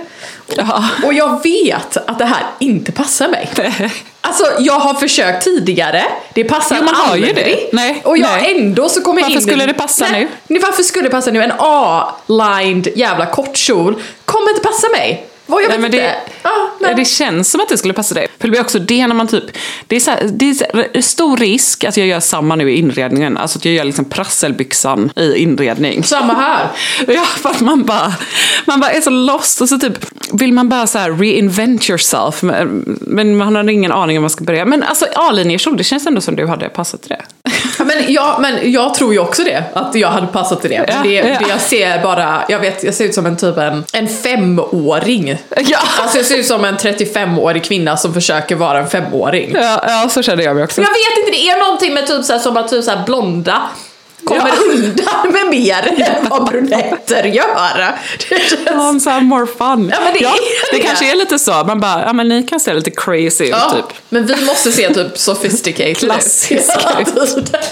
Ja. Och jag vet att det här inte passar mig. *laughs* Alltså jag har försökt tidigare, det passar Jo, man har ju aldrig. det. Nej, och jag nej. ändå så kommer jag Varför in skulle det passa nej, Nej, varför skulle det passa nu? En A-lined jävla kortkjol kommer inte passa mig. Vad jag Nej, vet men inte. det, men, det känns som att det skulle passa dig. För det blir också det när man typ, det är, så här, det är så här, stor risk att jag gör samma nu i inredningen. Alltså att jag gör liksom prasselbyxan i inredning. Samma här. *laughs* Ja, för att man bara, man bara är så lost och så typ vill man bara så här reinvent yourself. Men, man har ingen aning om man ska börja. Men alltså A-linjekjol, det känns ändå som du hade passat till det. Men, ja, men jag tror ju också det, att jag hade passat till det. Ja, det, ja. det jag ser bara, jag vet, jag ser ut som en typ en, en femåring. *laughs* Ja. Alltså jag ser ut som en 35-årig kvinna som försöker vara en femåring. Ja, ja så känner jag mig också. Jag vet inte, det är någonting med typ så här, som att typ så här blonda kommer Ja. *laughs* undan med mer än vad brunetter gör. Det känns... Ja, här more fun. Ja, men det är det det. kanske är lite så. Man bara, ja men ni kan se lite crazy ut Ja, typ. men vi måste se typ sophisticated Klassiska ut. tiden.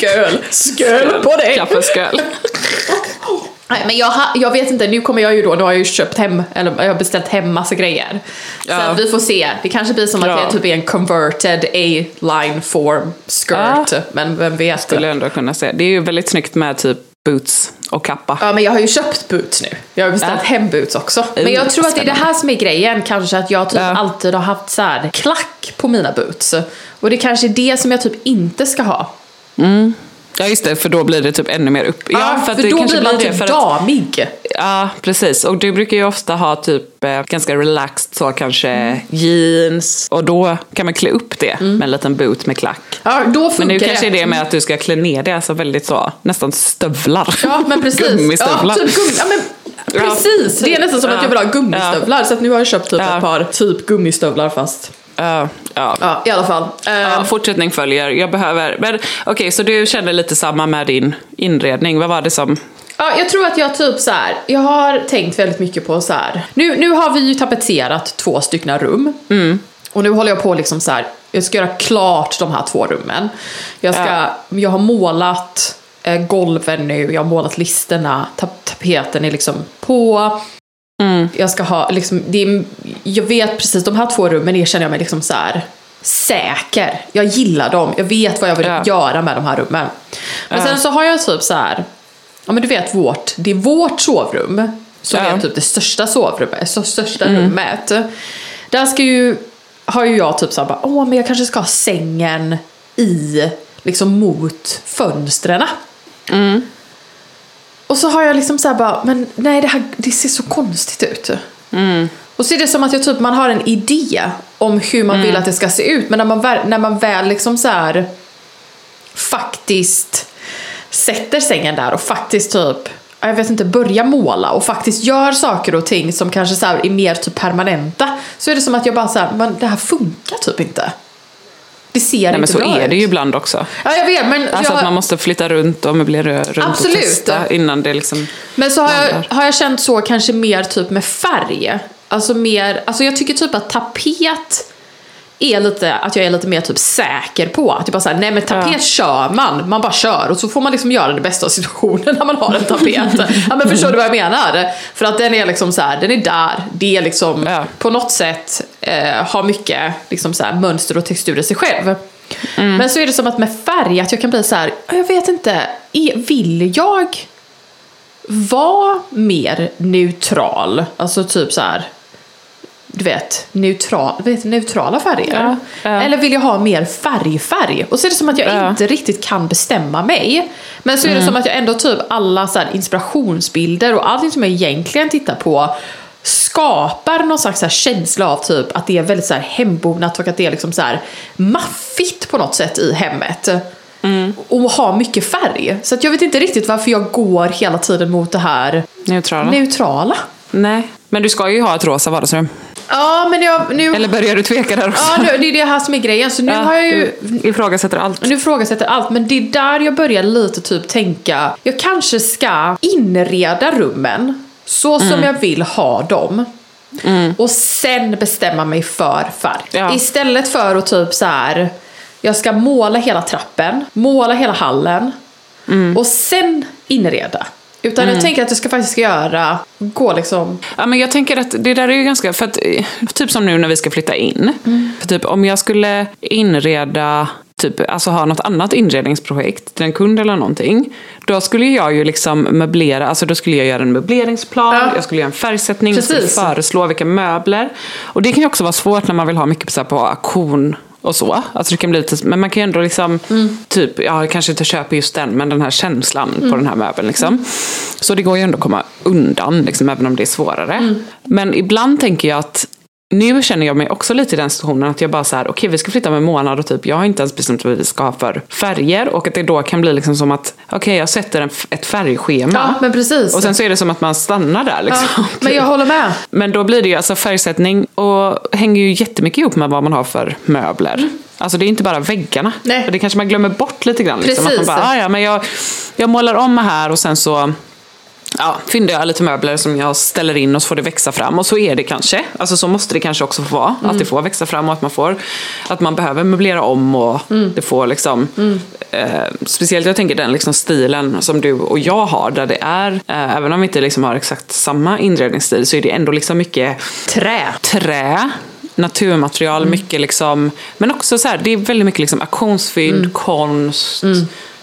Sköl, sköl på dig! Kaffesköl. *laughs* Nej men jag, jag vet inte, nu kommer jag ju då, nu har jag ju köpt hem, eller jag har beställt hem massa grejer. Så Ja. att vi får se, det kanske blir som att Ja. det är typ en converted A-line form skirt, Ja. men vem vet. Skulle jag ändå kunna se. Det är ju väldigt snyggt med typ boots och kappa. Ja men jag har ju köpt boots nu. Jag har beställt Ja. hem boots också. Men jag tror att det är det här som är grejen, kanske att jag typ Ja. alltid har haft så här klack på mina boots. Och det kanske är det som jag typ inte ska ha. Ja just det, för då blir det typ ännu mer upp. Ja, för, att det då blir man det, typ för att- damig. Ja, precis. Och du brukar ju ofta ha typ eh, ganska relaxed så kanske jeans. Och då kan man klä upp det med en liten boot med klack. Ja, då funkar Men nu det. kanske är det med att du ska klä ner det, alltså väldigt så, nästan stövlar. Ja men precis. *laughs* Gummistövlar. Ja, typ gummi, ja, men precis. Det är nästan som att jag vill ha gummistövlar. Så att nu har jag köpt typ Ja. ett par typ gummistövlar fast. Ja, ja. I alla fall. Eh, Ja, fortsättning följer. Jag behöver... Men okej, så du kände lite samma med din inredning. Vad var det som... Ja, jag tror att jag typ så här. jag har tänkt väldigt mycket på så här. Nu, nu har vi ju tapetserat två stycken rum. Och nu håller jag på liksom så här. jag ska göra klart de här två rummen. Jag, ska, Ja. jag har målat eh, golven nu, jag har målat listerna, tap tapeten är liksom på. Jag ska ha, liksom, det är, jag vet precis, de här två rummen erkänner jag mig liksom så här säker. Jag gillar dem, jag vet vad jag vill Ja. göra med de här rummen. Men sen så har jag typ så här, ja men du vet vårt, det är vårt sovrum. Som Ja. är typ det största sovrummet, så största rummet. Där ska ju, har ju jag typ såhär åh men jag kanske ska ha sängen i, liksom mot fönstren. Och så har jag liksom såhär bara, men nej det här det ser så konstigt ut. Och så är det som att jag typ, man har en idé om hur man vill att det ska se ut. Men när man väl, när man väl liksom så här faktiskt sätter sängen där och faktiskt typ jag vet inte, börja måla och faktiskt gör saker och ting som kanske så är mer typ permanenta så är det som att jag bara så här, men det här funkar typ inte. Det ser Nej, inte men så bra är det ju ibland också. Ja, jag vet, men Alltså jag, att man måste flytta runt och möblera runt Absolut. och testa innan det liksom... Men så har jag, har jag känt så kanske mer typ med färg. Alltså mer, alltså jag tycker typ att tapet är lite, att jag är lite mer typ säker på. Att jag bara såhär, nej men tapet kör man, man bara kör och så får man liksom göra det bästa av situationen *laughs* när man har en tapet. ja men förstår du vad jag menar? För att den är liksom så här, den är där, det är liksom Ja. på något sätt eh, har mycket liksom så här, mönster och textur i sig själv. Men så är det som att med färg, att jag kan bli så här, jag vet inte, vill jag vara mer neutral? Alltså typ så här, du vet, neutral, vet, neutrala färger. Ja, ja. Eller vill jag ha mer färg-färg? Och så är det som att jag Ja. Mm. inte riktigt kan bestämma mig. Men så är det som att jag ändå typ alla så inspirationsbilder och allting som jag egentligen tittar på skapar någon slags så känsla av typ att det är väldigt så här hembonat och att det är liksom så här maffigt på något sätt i hemmet. Mm. Och har mycket färg. Så jag vet inte riktigt varför jag går hela tiden mot det här Neutrala? neutrala. Nej. Men du ska ju ha ett rosa vardagsrum. Ja, men jag, nu... Eller börjar du tveka där också? Ja, nu, det är det här som är grejen. Så nu Ja, har jag ju... Du ifrågasätter allt. Nu ifrågasätter allt, men det är där jag börjar lite typ tänka, jag kanske ska inreda rummen så som Mm. jag vill ha dem. Och sen bestämma mig för färg. Ja. Istället för att typ så här, jag ska måla hela trappen, måla hela hallen Mm. och sen inreda. Utan jag tänker att jag ska faktiskt göra, gå liksom, Ja, men jag tänker att det där är ju ganska, för att, eh, typ som nu när vi ska flytta in. För typ om jag skulle inreda, typ, alltså ha något annat inredningsprojekt till en kund eller någonting. Då skulle jag ju liksom möblera, alltså då skulle jag göra en möbleringsplan, Ja. jag skulle göra en färgsättning, jag Precis. skulle föreslå vilka möbler. Och det kan ju också vara svårt när man vill ha mycket så här på auktion och så. Alltså det kan bli lite, men man kan ju ändå liksom, typ, ja, jag kanske inte köper just den, men den här känslan på den här möbeln liksom. Så det går ju ändå att komma undan, liksom, även om det är svårare. Men ibland tänker jag att nu känner jag mig också lite i den situationen att jag bara så här, okej vi ska flytta om en månad och typ jag har inte ens bestämt vad vi ska ha för färger och att det då kan bli liksom som att, okej jag sätter en, ett färgschema. ja men precis. Och sen så är det som att man stannar där liksom. ja, *laughs* men jag håller med. Men då blir det ju alltså färgsättning och hänger ju jättemycket ihop med vad man har för möbler. Alltså det är inte bara väggarna. Nej. Och det kanske man glömmer bort lite grann. Liksom. Att man Precis. bara, ah, ja, men jag, jag målar om här och sen så ja, fyndar jag lite möbler som jag ställer in och så får det växa fram. Och så är det kanske. Alltså så måste det kanske också få vara. Att det får växa fram och att man får att man behöver möblera om och det får liksom eh, Speciellt jag tänker den liksom stilen som du och jag har där det är, eh, även om vi inte liksom har exakt samma inredningsstil så är det ändå liksom mycket Trä. trä, naturmaterial, Mm. mycket liksom, men också så här, det är väldigt mycket liksom auktionsfynd, Mm. konst,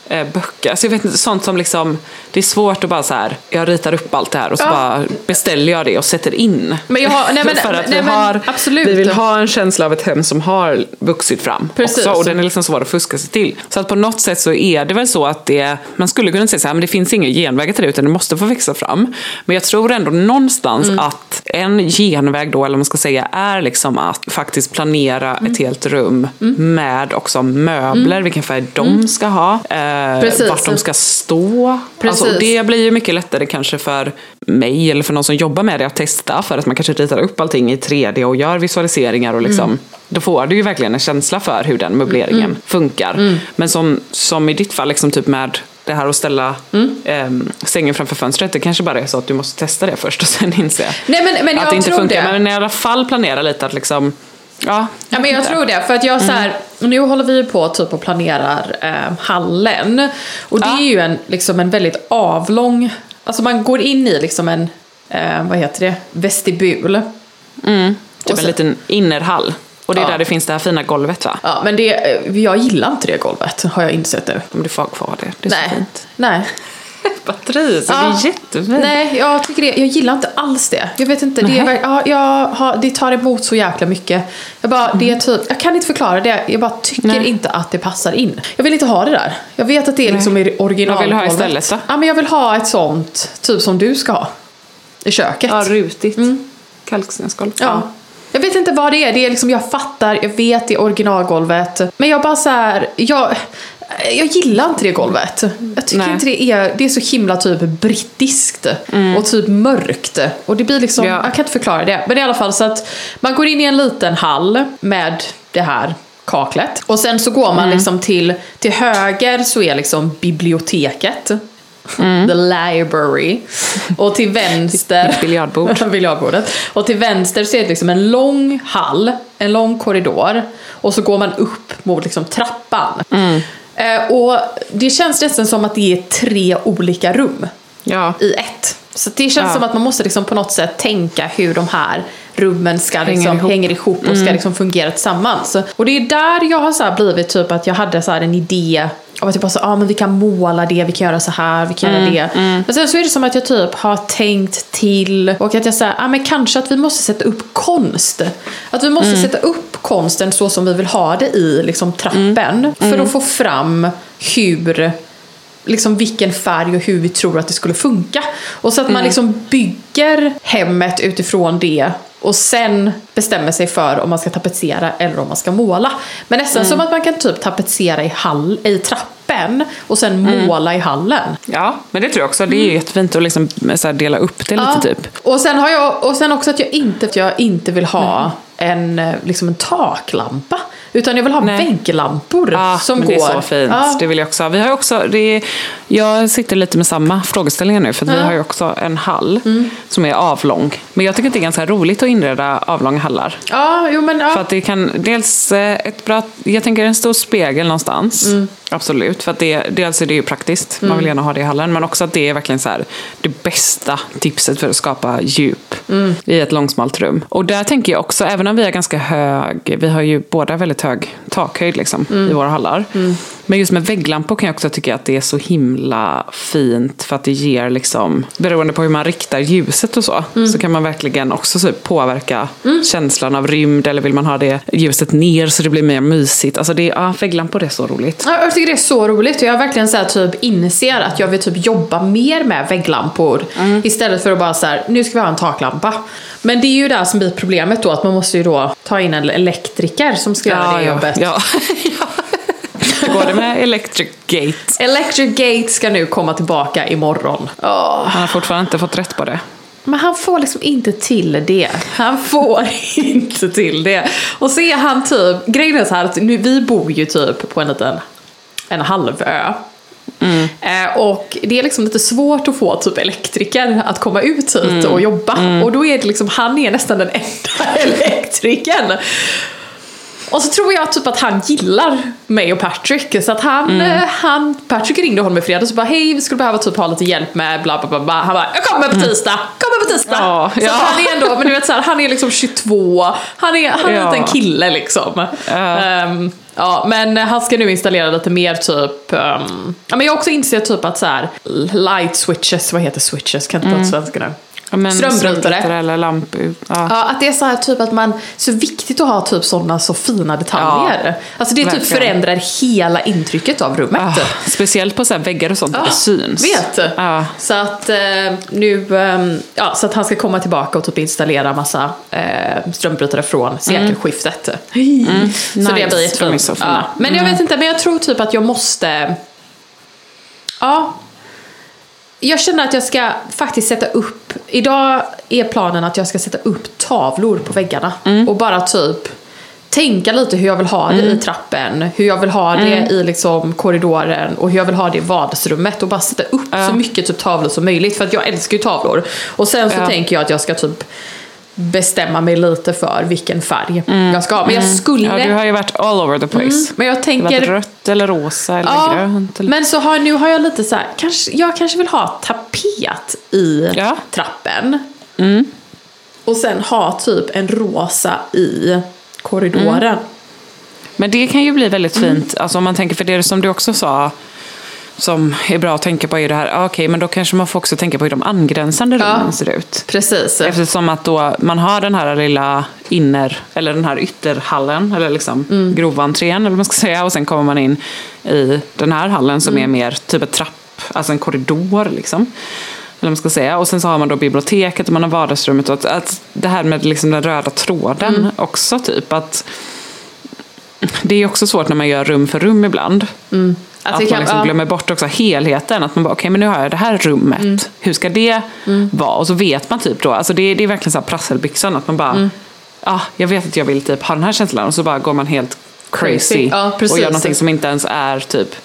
eh, böcker. Alltså jag vet inte, sånt som liksom, det är svårt att bara så här, jag ritar upp allt det här och så Ja. bara beställer jag det och sätter in. Men jag har- nej, men- *laughs* För att nej, vi, har, absolut. vi vill ha en känsla av ett hem som har vuxit fram Precis. också och den är liksom svår att fuska sig till. Så att på något sätt så är det väl så att det, man skulle kunna säga så här, men det finns inga genvägar till det utan det måste få växa fram. Men jag tror ändå någonstans Mm. att en genväg då, eller man ska säga, är liksom att faktiskt planera Mm. ett helt rum med också möbler, vilken färg de ska ha, eh, Precis. vart de ska stå. Alltså, Precis. det blir ju mycket lättare kanske för mig eller för någon som jobbar med det att testa för att man kanske ritar upp allting i 3D och gör visualiseringar och liksom Mm. då får du ju verkligen en känsla för hur den möbleringen funkar. Mm. Men som, som i ditt fall, liksom typ med det här att ställa Mm. ehm, sängen framför fönstret, det kanske bara är så att du måste testa det först och sen inse Nej, men, men att det inte funkar. det. Men i alla fall planera lite att liksom, ja. Ja, men jag inte. tror det. För att jag så här, Mm. nu håller vi på typ och planerar eh, hallen. Och det Ja. är ju en, liksom en väldigt avlång, alltså man går in i liksom en, eh, vad heter det, vestibul. Typ Och en liten innerhall. Och det är Ja. där det finns det här fina golvet va? Ja, men det, eh, jag gillar inte det golvet, har jag insett nu. Om du får ha kvar det. Det är Nej. så fint. Nej. *laughs* Batteri, så Ja. det är jättefint. Nej, jag tycker det. Jag gillar inte alls det. Jag vet inte, det, Nej. verk- ja, jag har, det tar emot så jäkla mycket. Jag, bara, det är typ, jag kan inte förklara det, jag bara tycker Nej. inte att det passar in. Jag vill inte ha det där. Jag vet att det är liksom i original. Vad vill du ha istället då? Ja, men jag vill ha ett sånt, typ som du ska ha. I köket. Ja, rutigt. Kalkstensgolv. Ja. Jag vet inte vad det är, det är liksom, jag fattar, jag vet det är originalgolvet. Men jag bara så här, jag... Jag gillar inte det golvet. Jag tycker Nej. inte det är, det är så himla typ brittiskt och typ mörkt. Och det blir liksom, Ja. jag kan inte förklara det. Men i alla fall så att man går in i en liten hall med det här kaklet. Och sen så går man liksom till, till höger så är liksom biblioteket. The library. Och till vänster... *laughs* Biljardbord. *laughs* biljardbordet. Och till vänster så är det liksom en lång hall, en lång korridor. Och så går man upp mot liksom trappan. Eh, och det känns nästan som att det är tre olika rum Ja. i ett. Så det känns Ja. som att man måste liksom på något sätt tänka hur de här rummen ska Hänger liksom, ihop. hänger ihop och ska liksom fungera tillsammans. Och det är där jag har så blivit typ att jag hade så en idé om att typ bara så, ah, men vi kan måla det, vi kan göra så här, vi kan göra det. Men sen så är det som att jag typ har tänkt till och att jag säger, ah, men kanske att vi måste sätta upp konst. Att vi måste sätta upp konsten så som vi vill ha det i liksom, trappen för att få fram hur liksom vilken färg och hur vi tror att det skulle funka. Och så att man liksom bygger hemmet utifrån det och sen bestämmer sig för om man ska tapetsera eller om man ska måla. Men nästan som att man kan typ tapetsera i, hall, i trappen och sen måla i hallen. ja, men det tror jag också. Det är ju jättefint att liksom, dela upp det lite Ja. typ. Och sen, har jag, och sen också att jag inte, att jag inte vill ha en, eh, liksom en taklampa. Utan jag vill ha Nej. vägglampor Ja, som men går. det är så fint. Ja. Det vill jag också ha. Vi har också, det är, jag sitter lite med samma frågeställningar nu för att vi har ju också en hall Mm. som är avlång. Men jag tycker att det är ganska roligt att inreda avlånga hallar. Ja, jo men. För att det kan dels eh, ett bra, jag tänker en stor spegel någonstans. Mm. Absolut, för att det, dels är det ju praktiskt, man vill gärna ha det i hallen. Men också att det är verkligen så här, det bästa tipset för att skapa djup Mm. i ett långsmalt rum. Och där tänker jag också, även om vi har ganska hög, vi har ju båda väldigt hög takhöjd liksom, Mm. i våra hallar. Men just med vägglampor kan jag också tycka att det är så himla fint för att det ger liksom, beroende på hur man riktar ljuset och så, Mm. så kan man verkligen också så påverka känslan av rymd eller vill man ha det ljuset ner så det blir mer mysigt. Alltså det, ja, vägglampor är så roligt. Ja, jag tycker det är så roligt och jag verkligen så typ inser att jag vill typ jobba mer med vägglampor istället för att bara så här, nu ska vi ha en taklampa. Men det är ju det som blir problemet då, att man måste ju då ta in en elektriker som ska göra det jobbet. Ja, *laughs* ja. Hur går det med Electric Gate? Electric Gate ska nu komma tillbaka imorgon. Åh, Han har fortfarande inte fått rätt på det. Men han får liksom inte till det. Han får *laughs* inte till det. Och så är han typ, grejen är så här att nu, vi bor ju typ på en liten, en halvö. Eh, och det är liksom lite svårt att få typ elektriker att komma ut hit och jobba. Och då är det liksom, han är nästan den enda *laughs* elektrikern. Och så tror jag typ att han gillar mig och Patrick. Så att han, eh, han Patrick ringde honom i fredags och bara hej vi skulle behöva typ ha lite hjälp med bla bla bla. bla. Han bara jag kommer på tisdag, kommer på tisdag. Ja, så ja. Han är ändå, men du vet så här, han är liksom 22, han är, han är Ja. en kille liksom. Ehm, ja, men han ska nu installera lite mer typ, ja men jag har också insett typ att så här light switches, vad heter switches, kan inte prata svenska nu. Ja, men Strömbrytare. eller lamp. Ja. Ja, att det är så här typ att man, så viktigt att ha typ sådana så fina detaljer. alltså det typ förändrar hela intrycket av rummet. Ah, speciellt på så väggar och sånt där det syns. Vet! Ja. Så att eh, nu, ehm, ja, så att han ska komma tillbaka och typ installera massa eh, strömbrytare från sekelskiftet. Så det Mm. Nice. blir De är jättefint. så. Ja. Men jag vet inte, men jag tror typ att jag måste, ja. Jag känner att jag ska faktiskt sätta upp, idag är planen att jag ska sätta upp tavlor på väggarna. Och bara typ tänka lite hur jag vill ha det i trappen, hur jag vill ha det i liksom korridoren och hur jag vill ha det i vardagsrummet och bara sätta upp så mycket typ tavlor som möjligt för att jag älskar ju tavlor. Och sen så Ja. tänker jag att jag ska typ bestämma mig lite för vilken färg jag ska ha. Men jag skulle... Ja, du har ju varit all over the place. Mm, men jag tänker... varit rött eller rosa eller Ja, grönt. Eller... men så har, nu har jag lite så här, kanske, jag kanske vill ha tapet i Ja. trappen. Och sen ha typ en rosa i korridoren. Men det kan ju bli väldigt Mm. fint, alltså om man tänker, för det som du också sa, som är bra att tänka på är det här, ah, okej men då kanske man får också tänka på hur de angränsande rummen ser ut. Precis. Eftersom att då man har den här lilla inner, eller den här ytterhallen, eller liksom Mm. grovantrén eller vad man ska säga, och sen kommer man in i den här hallen som Mm. är mer typ ett trapp, alltså en korridor liksom. Eller man ska säga. Och sen så har man då biblioteket och man har vardagsrummet. Och att, att det här med liksom den röda tråden Mm. också typ. att Det är också svårt när man gör rum för rum ibland. Mm. Att det man liksom ja. glömmer bort också helheten. Att man bara, okej men nu har jag det här rummet. Mm. Hur ska det vara? Och så vet man typ då, alltså det, det är verkligen så här prasselbyxan. Att man bara, Mm. ja jag vet att jag vill typ ha den här känslan. Och så bara går man helt crazy. Crazy. Ja, och gör någonting som inte ens är typ,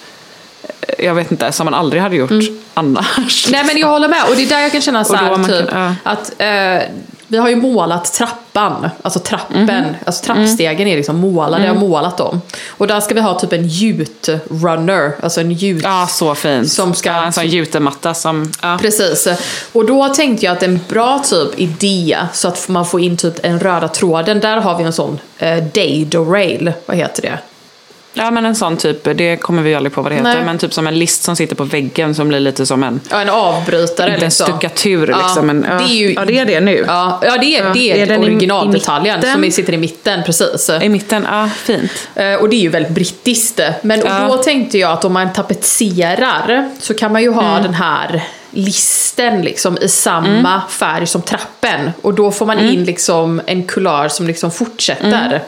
jag vet inte, som man aldrig hade gjort annars. Mm. Nej men jag håller med och det är där jag kan känna så här, man kan- typ, ja. att eh, vi har ju målat trappan, alltså trappen, Mhm. alltså trappstegen är liksom målade, jag har Mm. målat dem. Och där ska vi ha typ en gjutrunner, alltså en gjut... Ja, så fint. Som ska- ja, en sån jutematta som... Ja. Precis. Och då tänkte jag att en bra typ idé, så att man får in typ en röda tråden, där har vi en sån eh, dado rail, vad heter det? Ja, men en sån typ, det kommer vi aldrig på vad det heter, Nej. men typ som en list som sitter på väggen som blir lite som en... Ja, en avbrytare en liksom. stuckatur Ja, liksom. Men, ja. det är ju- ja, det är det nu. Ja, ja det är, Ja, det är, är den i- i originaldetaljen som sitter i mitten, precis. I mitten, ja fint. Eh, Och det är ju väldigt brittiskt. Men Ja. och då tänkte jag att om man tapetserar så kan man ju ha Mm. den här listen liksom i samma färg som trappen. Och då får man Mm. in liksom en kulör som liksom fortsätter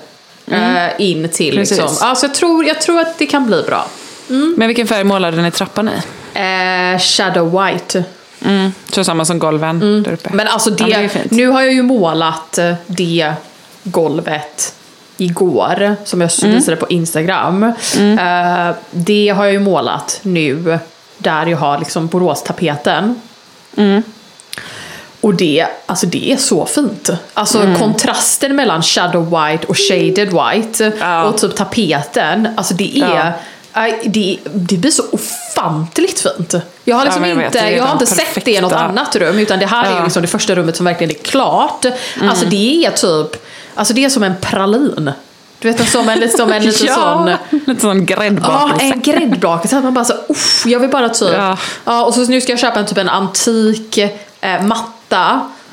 eh, in till Precis. liksom. Ja, så jag tror, jag tror att det kan bli bra. Men vilken färg målade ni trappan i? Eh, shadow white. Mm. Så samma som golven där uppe. Men alltså det, Ja, det nu har jag ju målat eh, det golvet igår, som jag Mm. visade på Instagram. Eh, det har jag ju målat nu, där jag har liksom Boråstapeten. Mm. Och det, alltså det är så fint. Alltså Mm. kontrasten mellan shadow white och shaded white Ja. och typ tapeten, alltså det är aj, det, det blir så ofantligt fint. Jag har liksom men jag vet, inte, är jag har inte sett det i något perfekta- annat rum utan det här är Ja. ju liksom det första rummet som verkligen är klart. Mm. Alltså det är typ, alltså det är som en pralin. Du vet som en, lite som en *laughs* liten sån lite sån Ja, gräddbakelse. en gräddbakelse. Man bara så, uff, jag vill bara typ. Ja. Ja. och så nu ska jag köpa en typ en antik eh, matta.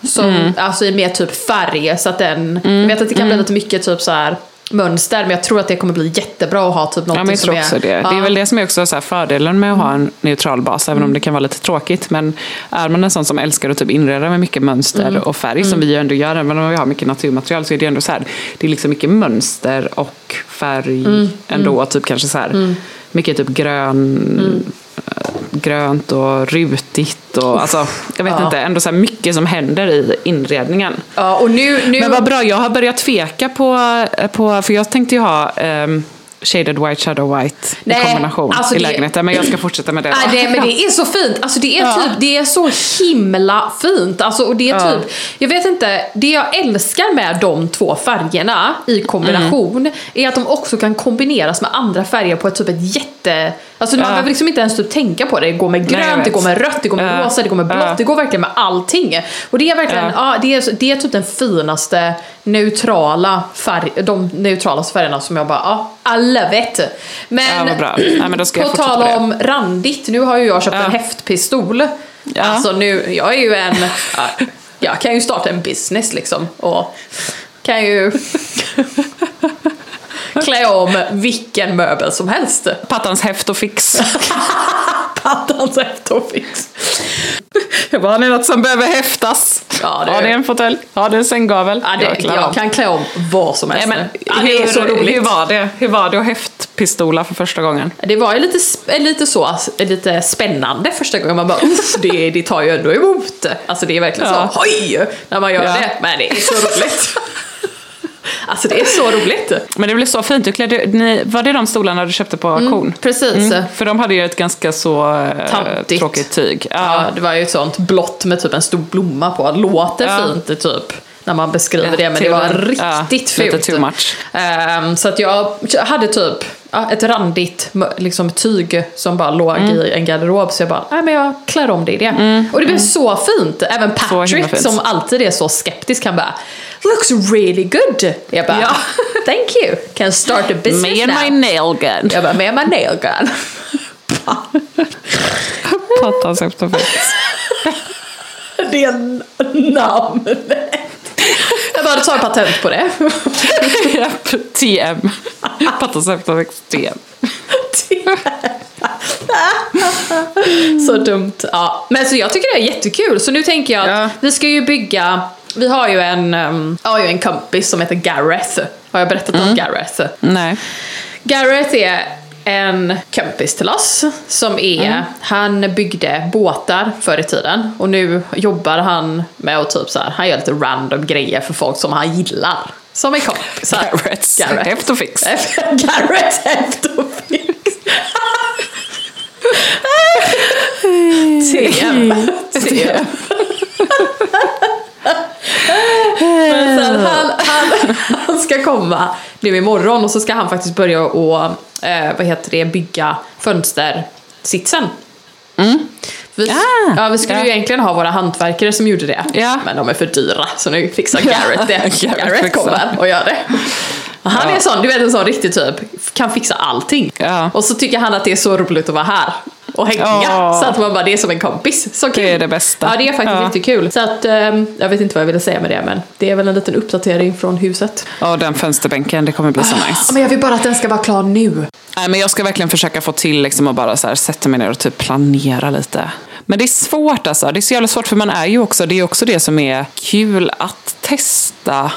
Som, Mm. Alltså i mer typ färg. Så att den, jag vet att det kan bli lite mycket typ så här mönster. Men jag tror att det kommer bli jättebra att ha typ Ja, men jag som tror är... också det. Ja. Det är väl det som är också så fördelen med att ha en neutral bas, även om det kan vara lite tråkigt. Men är man en sån som älskar att typ inreda med mycket mönster och färg, som vi ju ändå gör, även om vi har mycket naturmaterial, så är det ändå så här, det är liksom mycket mönster och färg ändå. Typ kanske så här, mycket typ grön, eh, grönt och rutigt och alltså, jag vet Ja. inte, ändå så här mycket som händer i inredningen. Ja, och nu... nu Men vad bra, jag har börjat tveka på, på för jag tänkte ju ha ehm, shaded white, shadow white Nej, i kombination alltså i det- lägenheten. Men jag ska fortsätta med det. Nej, det, men det *laughs* är så fint. Alltså det är Ja. typ, det är så himla fint. Alltså, och det är Ja. typ, jag vet inte, det jag älskar med de två färgerna i kombination Mm. är att de också kan kombineras med andra färger på ett typ ett jätte... Alltså man Ja. behöver liksom inte ens typ tänka på det. Det går med Nej, grönt, det vet. går med rött, det går med rosa, det går med blått. Det går verkligen med allting. Och det är verkligen. Ja. det, är, det är typ den finaste neutrala färg, de neutralaste färgerna som jag bara, ja, I love it. Men, Ja, bra. Nej, men på tal på det. om randigt, nu har ju jag köpt Ja. en häftpistol. Ja. Alltså nu, jag är ju en, ja, jag kan ju starta en business liksom och kan ju klä om vilken möbel som helst. Pattans häft och fix. *laughs* Pattans häftofix. Jag *laughs* bara, har ni något som behöver häftas? Ja, det- Har ni en fåtölj? Har ni en sänggavel? Ja, det, Jag jag av. kan klä om vad som helst. Nej, men, ja, det är så hur, roligt. hur, var det? hur var det att häftpistola för första gången? Det var ju lite, sp- lite så, lite spännande första gången. Man bara *laughs* det, det tar ju ändå emot. Alltså det är verkligen Ja. så, hoj! När man gör Ja. det. Men det är så *laughs* roligt. Alltså det är så roligt. Men det blev så fint. Du klädde, ni, var det de stolarna du köpte på auktion? precis. Mm, för de hade ju ett ganska så eh, tråkigt tyg. Ja, det var ju ett sånt blått med typ en stor blomma på. Låter Ja. fint typ. När man beskriver Ja, det, men det var ja, riktigt lite fult. Ehm, så att jag hade typ ja, ett randigt liksom, tyg som bara låg Mm. i en garderob. Så jag bara, nej men jag klär om det i det. Och det blev så fint. Även Patrick som alltid är så skeptisk, han bara, looks really good. Jag bara, Ja. *laughs* thank you. Can start a *laughs* business Me and now. my nail gun. Jag bara, med my nail gun. Pattans och fix. det är namnet. Tar patent på det. TM. Fix, TM. så dumt. Ja. Men så jag tycker det är jättekul. Så nu tänker jag att Ja. vi ska ju bygga, vi har ju en, um, har ju en kompis som heter Gareth. Har jag berättat Mm. om Gareth? Nej. Gareth är en kompis till oss som är, han byggde båtar förr i tiden och nu jobbar han med att typ så här, han gör lite random grejer för folk som han gillar. Som är kompisar. *laughs* Garretts häft och fix. *laughs* Garretts häft och fix. *laughs* TM. TM. Men sen han, han, han ska komma nu imorgon och så ska han faktiskt börja och, eh, vad heter det, bygga fönstersitsen. Vi, Ah, ja, vi skulle ja. ju egentligen ha våra hantverkare som gjorde det. Ja. Men de är för dyra så nu fixar *laughs* Garrett det. Garrett kommer och gör det. Han är sån, du vet en sån riktig typ, kan fixa allting. Och så tycker han att det är så roligt att vara här och hänga. Ja. Så att man bara, det är som en kompis. Så kul. Det är det bästa. Ja, det är faktiskt Ja. jättekul. Så att, ehm, jag vet inte vad jag ville säga med det, men det är väl en liten uppdatering från huset. Ja, den fönsterbänken, det kommer bli så nice. Men jag vill bara att den ska vara klar nu. Nej, men jag ska verkligen försöka få till liksom att bara så här, sätta mig ner och typ planera lite. Men det är svårt alltså. Det är så jävla svårt för man är ju också, det är också det som är kul att testa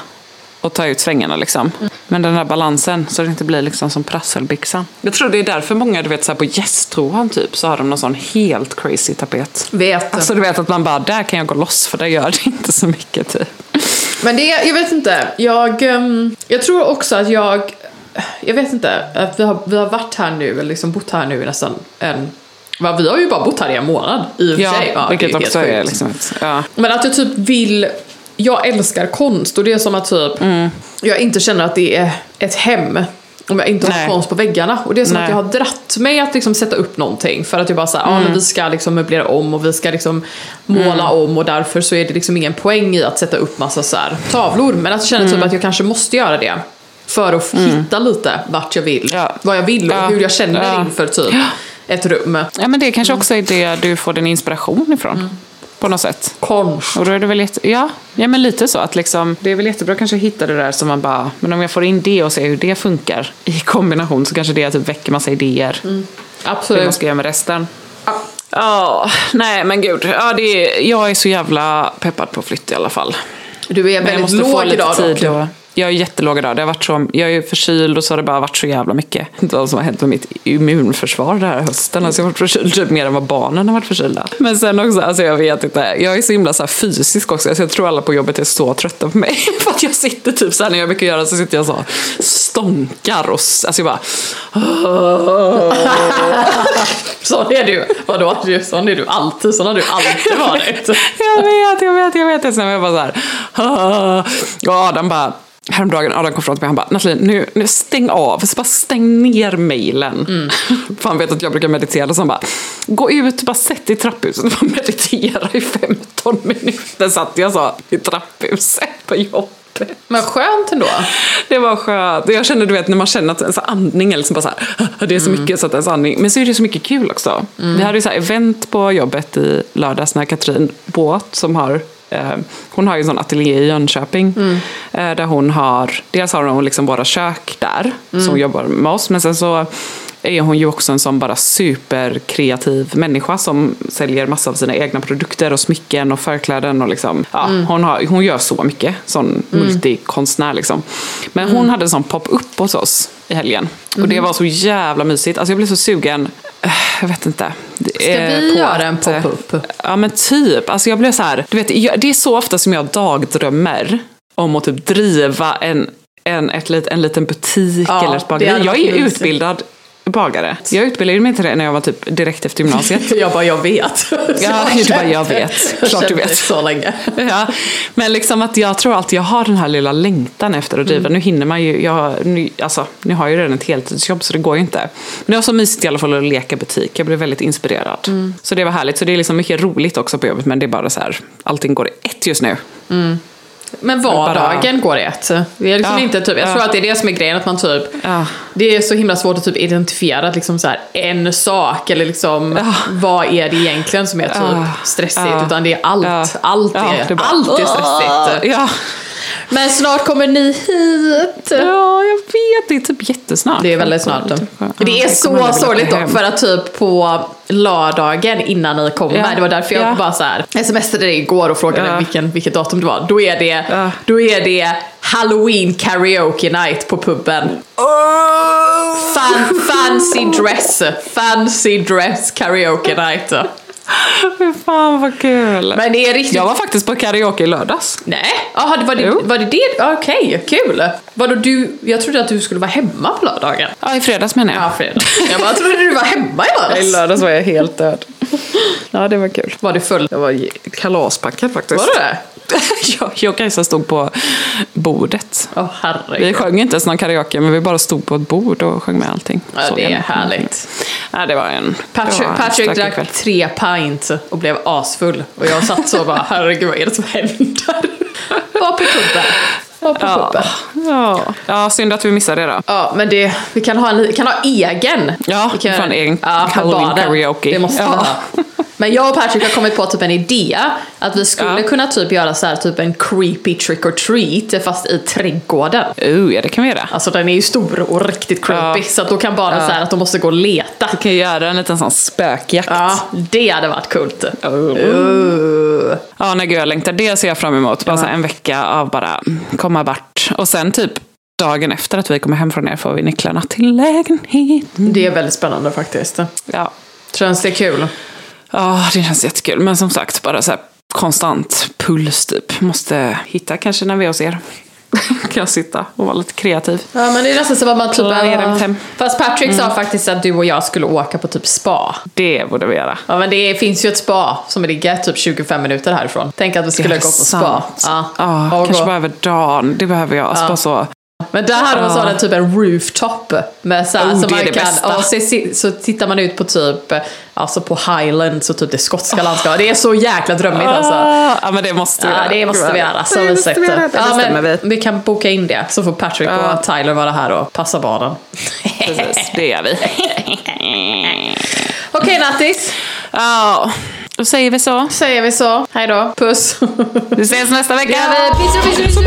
och ta ut svängarna liksom. Men den här balansen så det inte blir liksom som prasselbyxan. Jag tror det är därför många, du vet så på gästroan typ så har de någon sån helt crazy tapet. Vet. Alltså du vet att man bara, där kan jag gå loss för där gör det inte så mycket typ. Men det, jag vet inte. Jag, ehm, jag tror också att jag, jag vet inte, att vi har, vi har varit här nu, eller liksom bott här nu i nästan en, va, vi har ju bara bott här i en månad i och för sig. Ja, vilket också är liksom ja. Men att jag typ vill, jag älskar konst och det är som att typ, Mm. jag inte känner att det är ett hem om jag inte har Nej. konst på väggarna. Och det är som Nej. att jag har dratt mig att liksom sätta upp någonting för att jag bara ja Mm. men vi ska liksom möblera om och vi ska liksom måla om och därför så är det liksom ingen poäng i att sätta upp massa så här tavlor. Men att jag känner Mm. typ att jag kanske måste göra det. För att hitta lite vart jag vill, Ja. vad jag vill och Ja. hur jag känner Ja. inför typ ett rum. Ja men det kanske också är det du får din inspiration ifrån. På något sätt. Konst. Och då är det väl jätte, ja, ja men lite så att liksom, det är väl jättebra kanske att hitta det där som man bara, men om jag får in det och ser hur det funkar i kombination så kanske det typ väcker massa idéer. Hur man Absolut. ska göra med resten. Ja, nej men gud. Ja, det är, jag är så jävla peppad på flytt i alla fall. Du är väldigt låg idag dock. Jag är jättelåg idag. Det har varit så, jag är förkyld och så har det bara varit så jävla mycket. Vad som har hänt med mitt immunförsvar den här hösten. Alltså jag har varit förkyld typ mer än vad barnen har varit förkylda. Men sen också, alltså jag vet inte. Jag är så himla så fysisk också. Alltså jag tror alla på jobbet är så trötta på mig. *laughs* För att jag sitter typ så här när jag brukar göra så sitter jag så stånkar och alltså jag bara... *laughs* Sån är du. Vadå? Sån är du alltid. Sån har du alltid varit. *laughs* Jag vet, jag vet, jag vet. Sen jag bara så här... Och Adam bara... Häromdagen, Adam kom fram till mig och han bara Nathalie, nu, nu stäng av, så bara stäng ner mejlen. *laughs* För han vet att jag brukar meditera, så han bara Gå ut, bara sätt i trapphuset *laughs* och meditera i 15 minuter. Satt jag så i trapphuset på jobbet. Men skönt ändå. Det var skönt. Jag känner, du vet, när man känner att ens andning är liksom bara så här, "Ah, det är så mycket så att ens andning, men så är det så mycket kul också. Vi hade ju så här event på jobbet i lördags när Katrin Båt som har hon har ju en sån ateljé i Jönköping eh, där hon har, dels har hon liksom våra kök där som jobbar med oss men sen så är hon ju också en sån bara superkreativ människa som säljer massa av sina egna produkter och smycken och förkläden och liksom, ja, hon, har, hon gör så mycket, sån multikonstnär liksom. Men hon hade en sån pop-up hos oss i helgen och det var så jävla mysigt, alltså jag blev så sugen, eh, jag vet inte. Ska vi göra en pop-up? Ja men typ, alltså jag blev så här, du vet, jag, det är så ofta som jag dagdrömmer om att typ driva en, en, ett, en liten butik Ja, eller ett bageri. Jag är mysigt. utbildad bagare. Jag utbildade mig till det när jag var typ direkt efter gymnasiet. *laughs* Jag bara, jag vet. Ja, du bara, jag vet. Jag Klart du vet. så länge. *laughs* Ja, men liksom att jag tror alltid jag har den här lilla längtan efter att driva. Nu hinner man ju, jag, nu, alltså, nu har jag ju redan ett heltidsjobb så det går ju inte. Men det var så mysigt i alla fall att leka butik. Jag blev väldigt inspirerad. Så det var härligt. Så det är liksom mycket roligt också på jobbet men det är bara så här, allting går i ett just nu. Men vardagen går i ett. Det är liksom Ja, inte typ, jag ja. tror att det är det som är grejen, att man typ Ja. Det är så himla svårt att typ identifiera liksom så här, en sak eller liksom vad är det egentligen som är typ stressigt utan det är allt, allt, är, det är allt är stressigt. Men snart kommer ni hit. ja, jag vet. Det är typ jättesnart. Det är väldigt snart. Ja, Det är så sorgligt dock för att typ på lördagen innan ni kommer, Ja. det var därför jag Ja. bara så här smsade dig igår och frågade Ja. vilken, vilket datum det var. Då är det, Ja. då är det Halloween karaoke night på puben. Fan, fancy dress, fancy dress karaoke night. *laughs* Fy fan vad kul. Men det är riktigt... Jag var faktiskt på karaoke i lördags. Nej, Jaha, det var det, Jo. var det det? Okej, kul. Vadå du, jag trodde att du skulle vara hemma på lördagen. Ja, i fredags menar jag. Ja, fredag. Jag bara trodde du var hemma i I lördags. lördags var jag helt död. Ja, det var kul. Var du full? Jag var kalaspackad faktiskt. Var det? *laughs* jag, jag och Kajsa stod på bordet. Vi herregud. sjöng inte ens någon karaoke, men vi bara stod på ett bord och sjöng med allting. Ja, Så det är igen. härligt. Ja, det var en Patrick, var en Patrick drack kväll. tre pint och blev asfull. Och jag satt så och bara, herregud vad är det som händer? Var på puben. Var på Ja, puben. ja. ja, synd att vi missade det då. Ja, men det, vi kan ha, en, kan ha egen. Ja, vi kan ha en egen barnen. karaoke. Det måste vi Ja. ha. *laughs* Men jag och Patrick har kommit på typ en idé. Att vi skulle Ja. kunna typ göra så här, typ en creepy trick or treat fast i trädgården. Uh, ja, det kan vi göra. Alltså den är ju stor och riktigt creepy. Ja. Så att då kan barnen Ja. säga att de måste gå och leta. Vi kan göra en liten sån spökjakt. Ja, det hade varit coolt. Oh. Uh. Ja, gud jag längtar. Det ser jag fram emot. Bara här en vecka av bara komma vart. Och sen typ dagen efter att vi kommer hem från er får vi nycklarna till lägenheten. Det är väldigt spännande faktiskt. Ja. Känns det kul? Ja, det känns jättekul. Men som sagt, bara så här konstant puls typ. Måste hitta kanske när vi är hos er. *laughs* kan jag sitta och vara lite kreativ. Ja men det är nästan som att man typ... Hem. Fast Patrick sa faktiskt att du och jag skulle åka på typ spa. Det borde vi göra. Ja men det finns ju ett spa som ligger typ 25 minuter härifrån. Tänk att vi skulle gå på spa. Ja, Ja, och kanske gå. bara över dagen. Det behöver jag. Alltså bara så. Men där hade man Ja. så hade typ en rooftop. Med så, här, Oh, så det man det kan, och så, så tittar man ut på typ alltså på Highlands och typ det skotska landskapet. Det är så jäkla drömmigt alltså. Ah, ja, men det måste vi Ja, göra. det måste vi göra. Så det måste mysigt. vi göra. Det Ja, men vi. vi kan boka in det. Så får Patrick Ja. och Tyler vara här och passa barnen. *laughs* Precis, det gör vi. *laughs* Okej Nattis, Ja, då säger vi så. säger vi så. Hej då. Puss. Vi ses nästa vecka. Ja, vi- piss, piss, piss,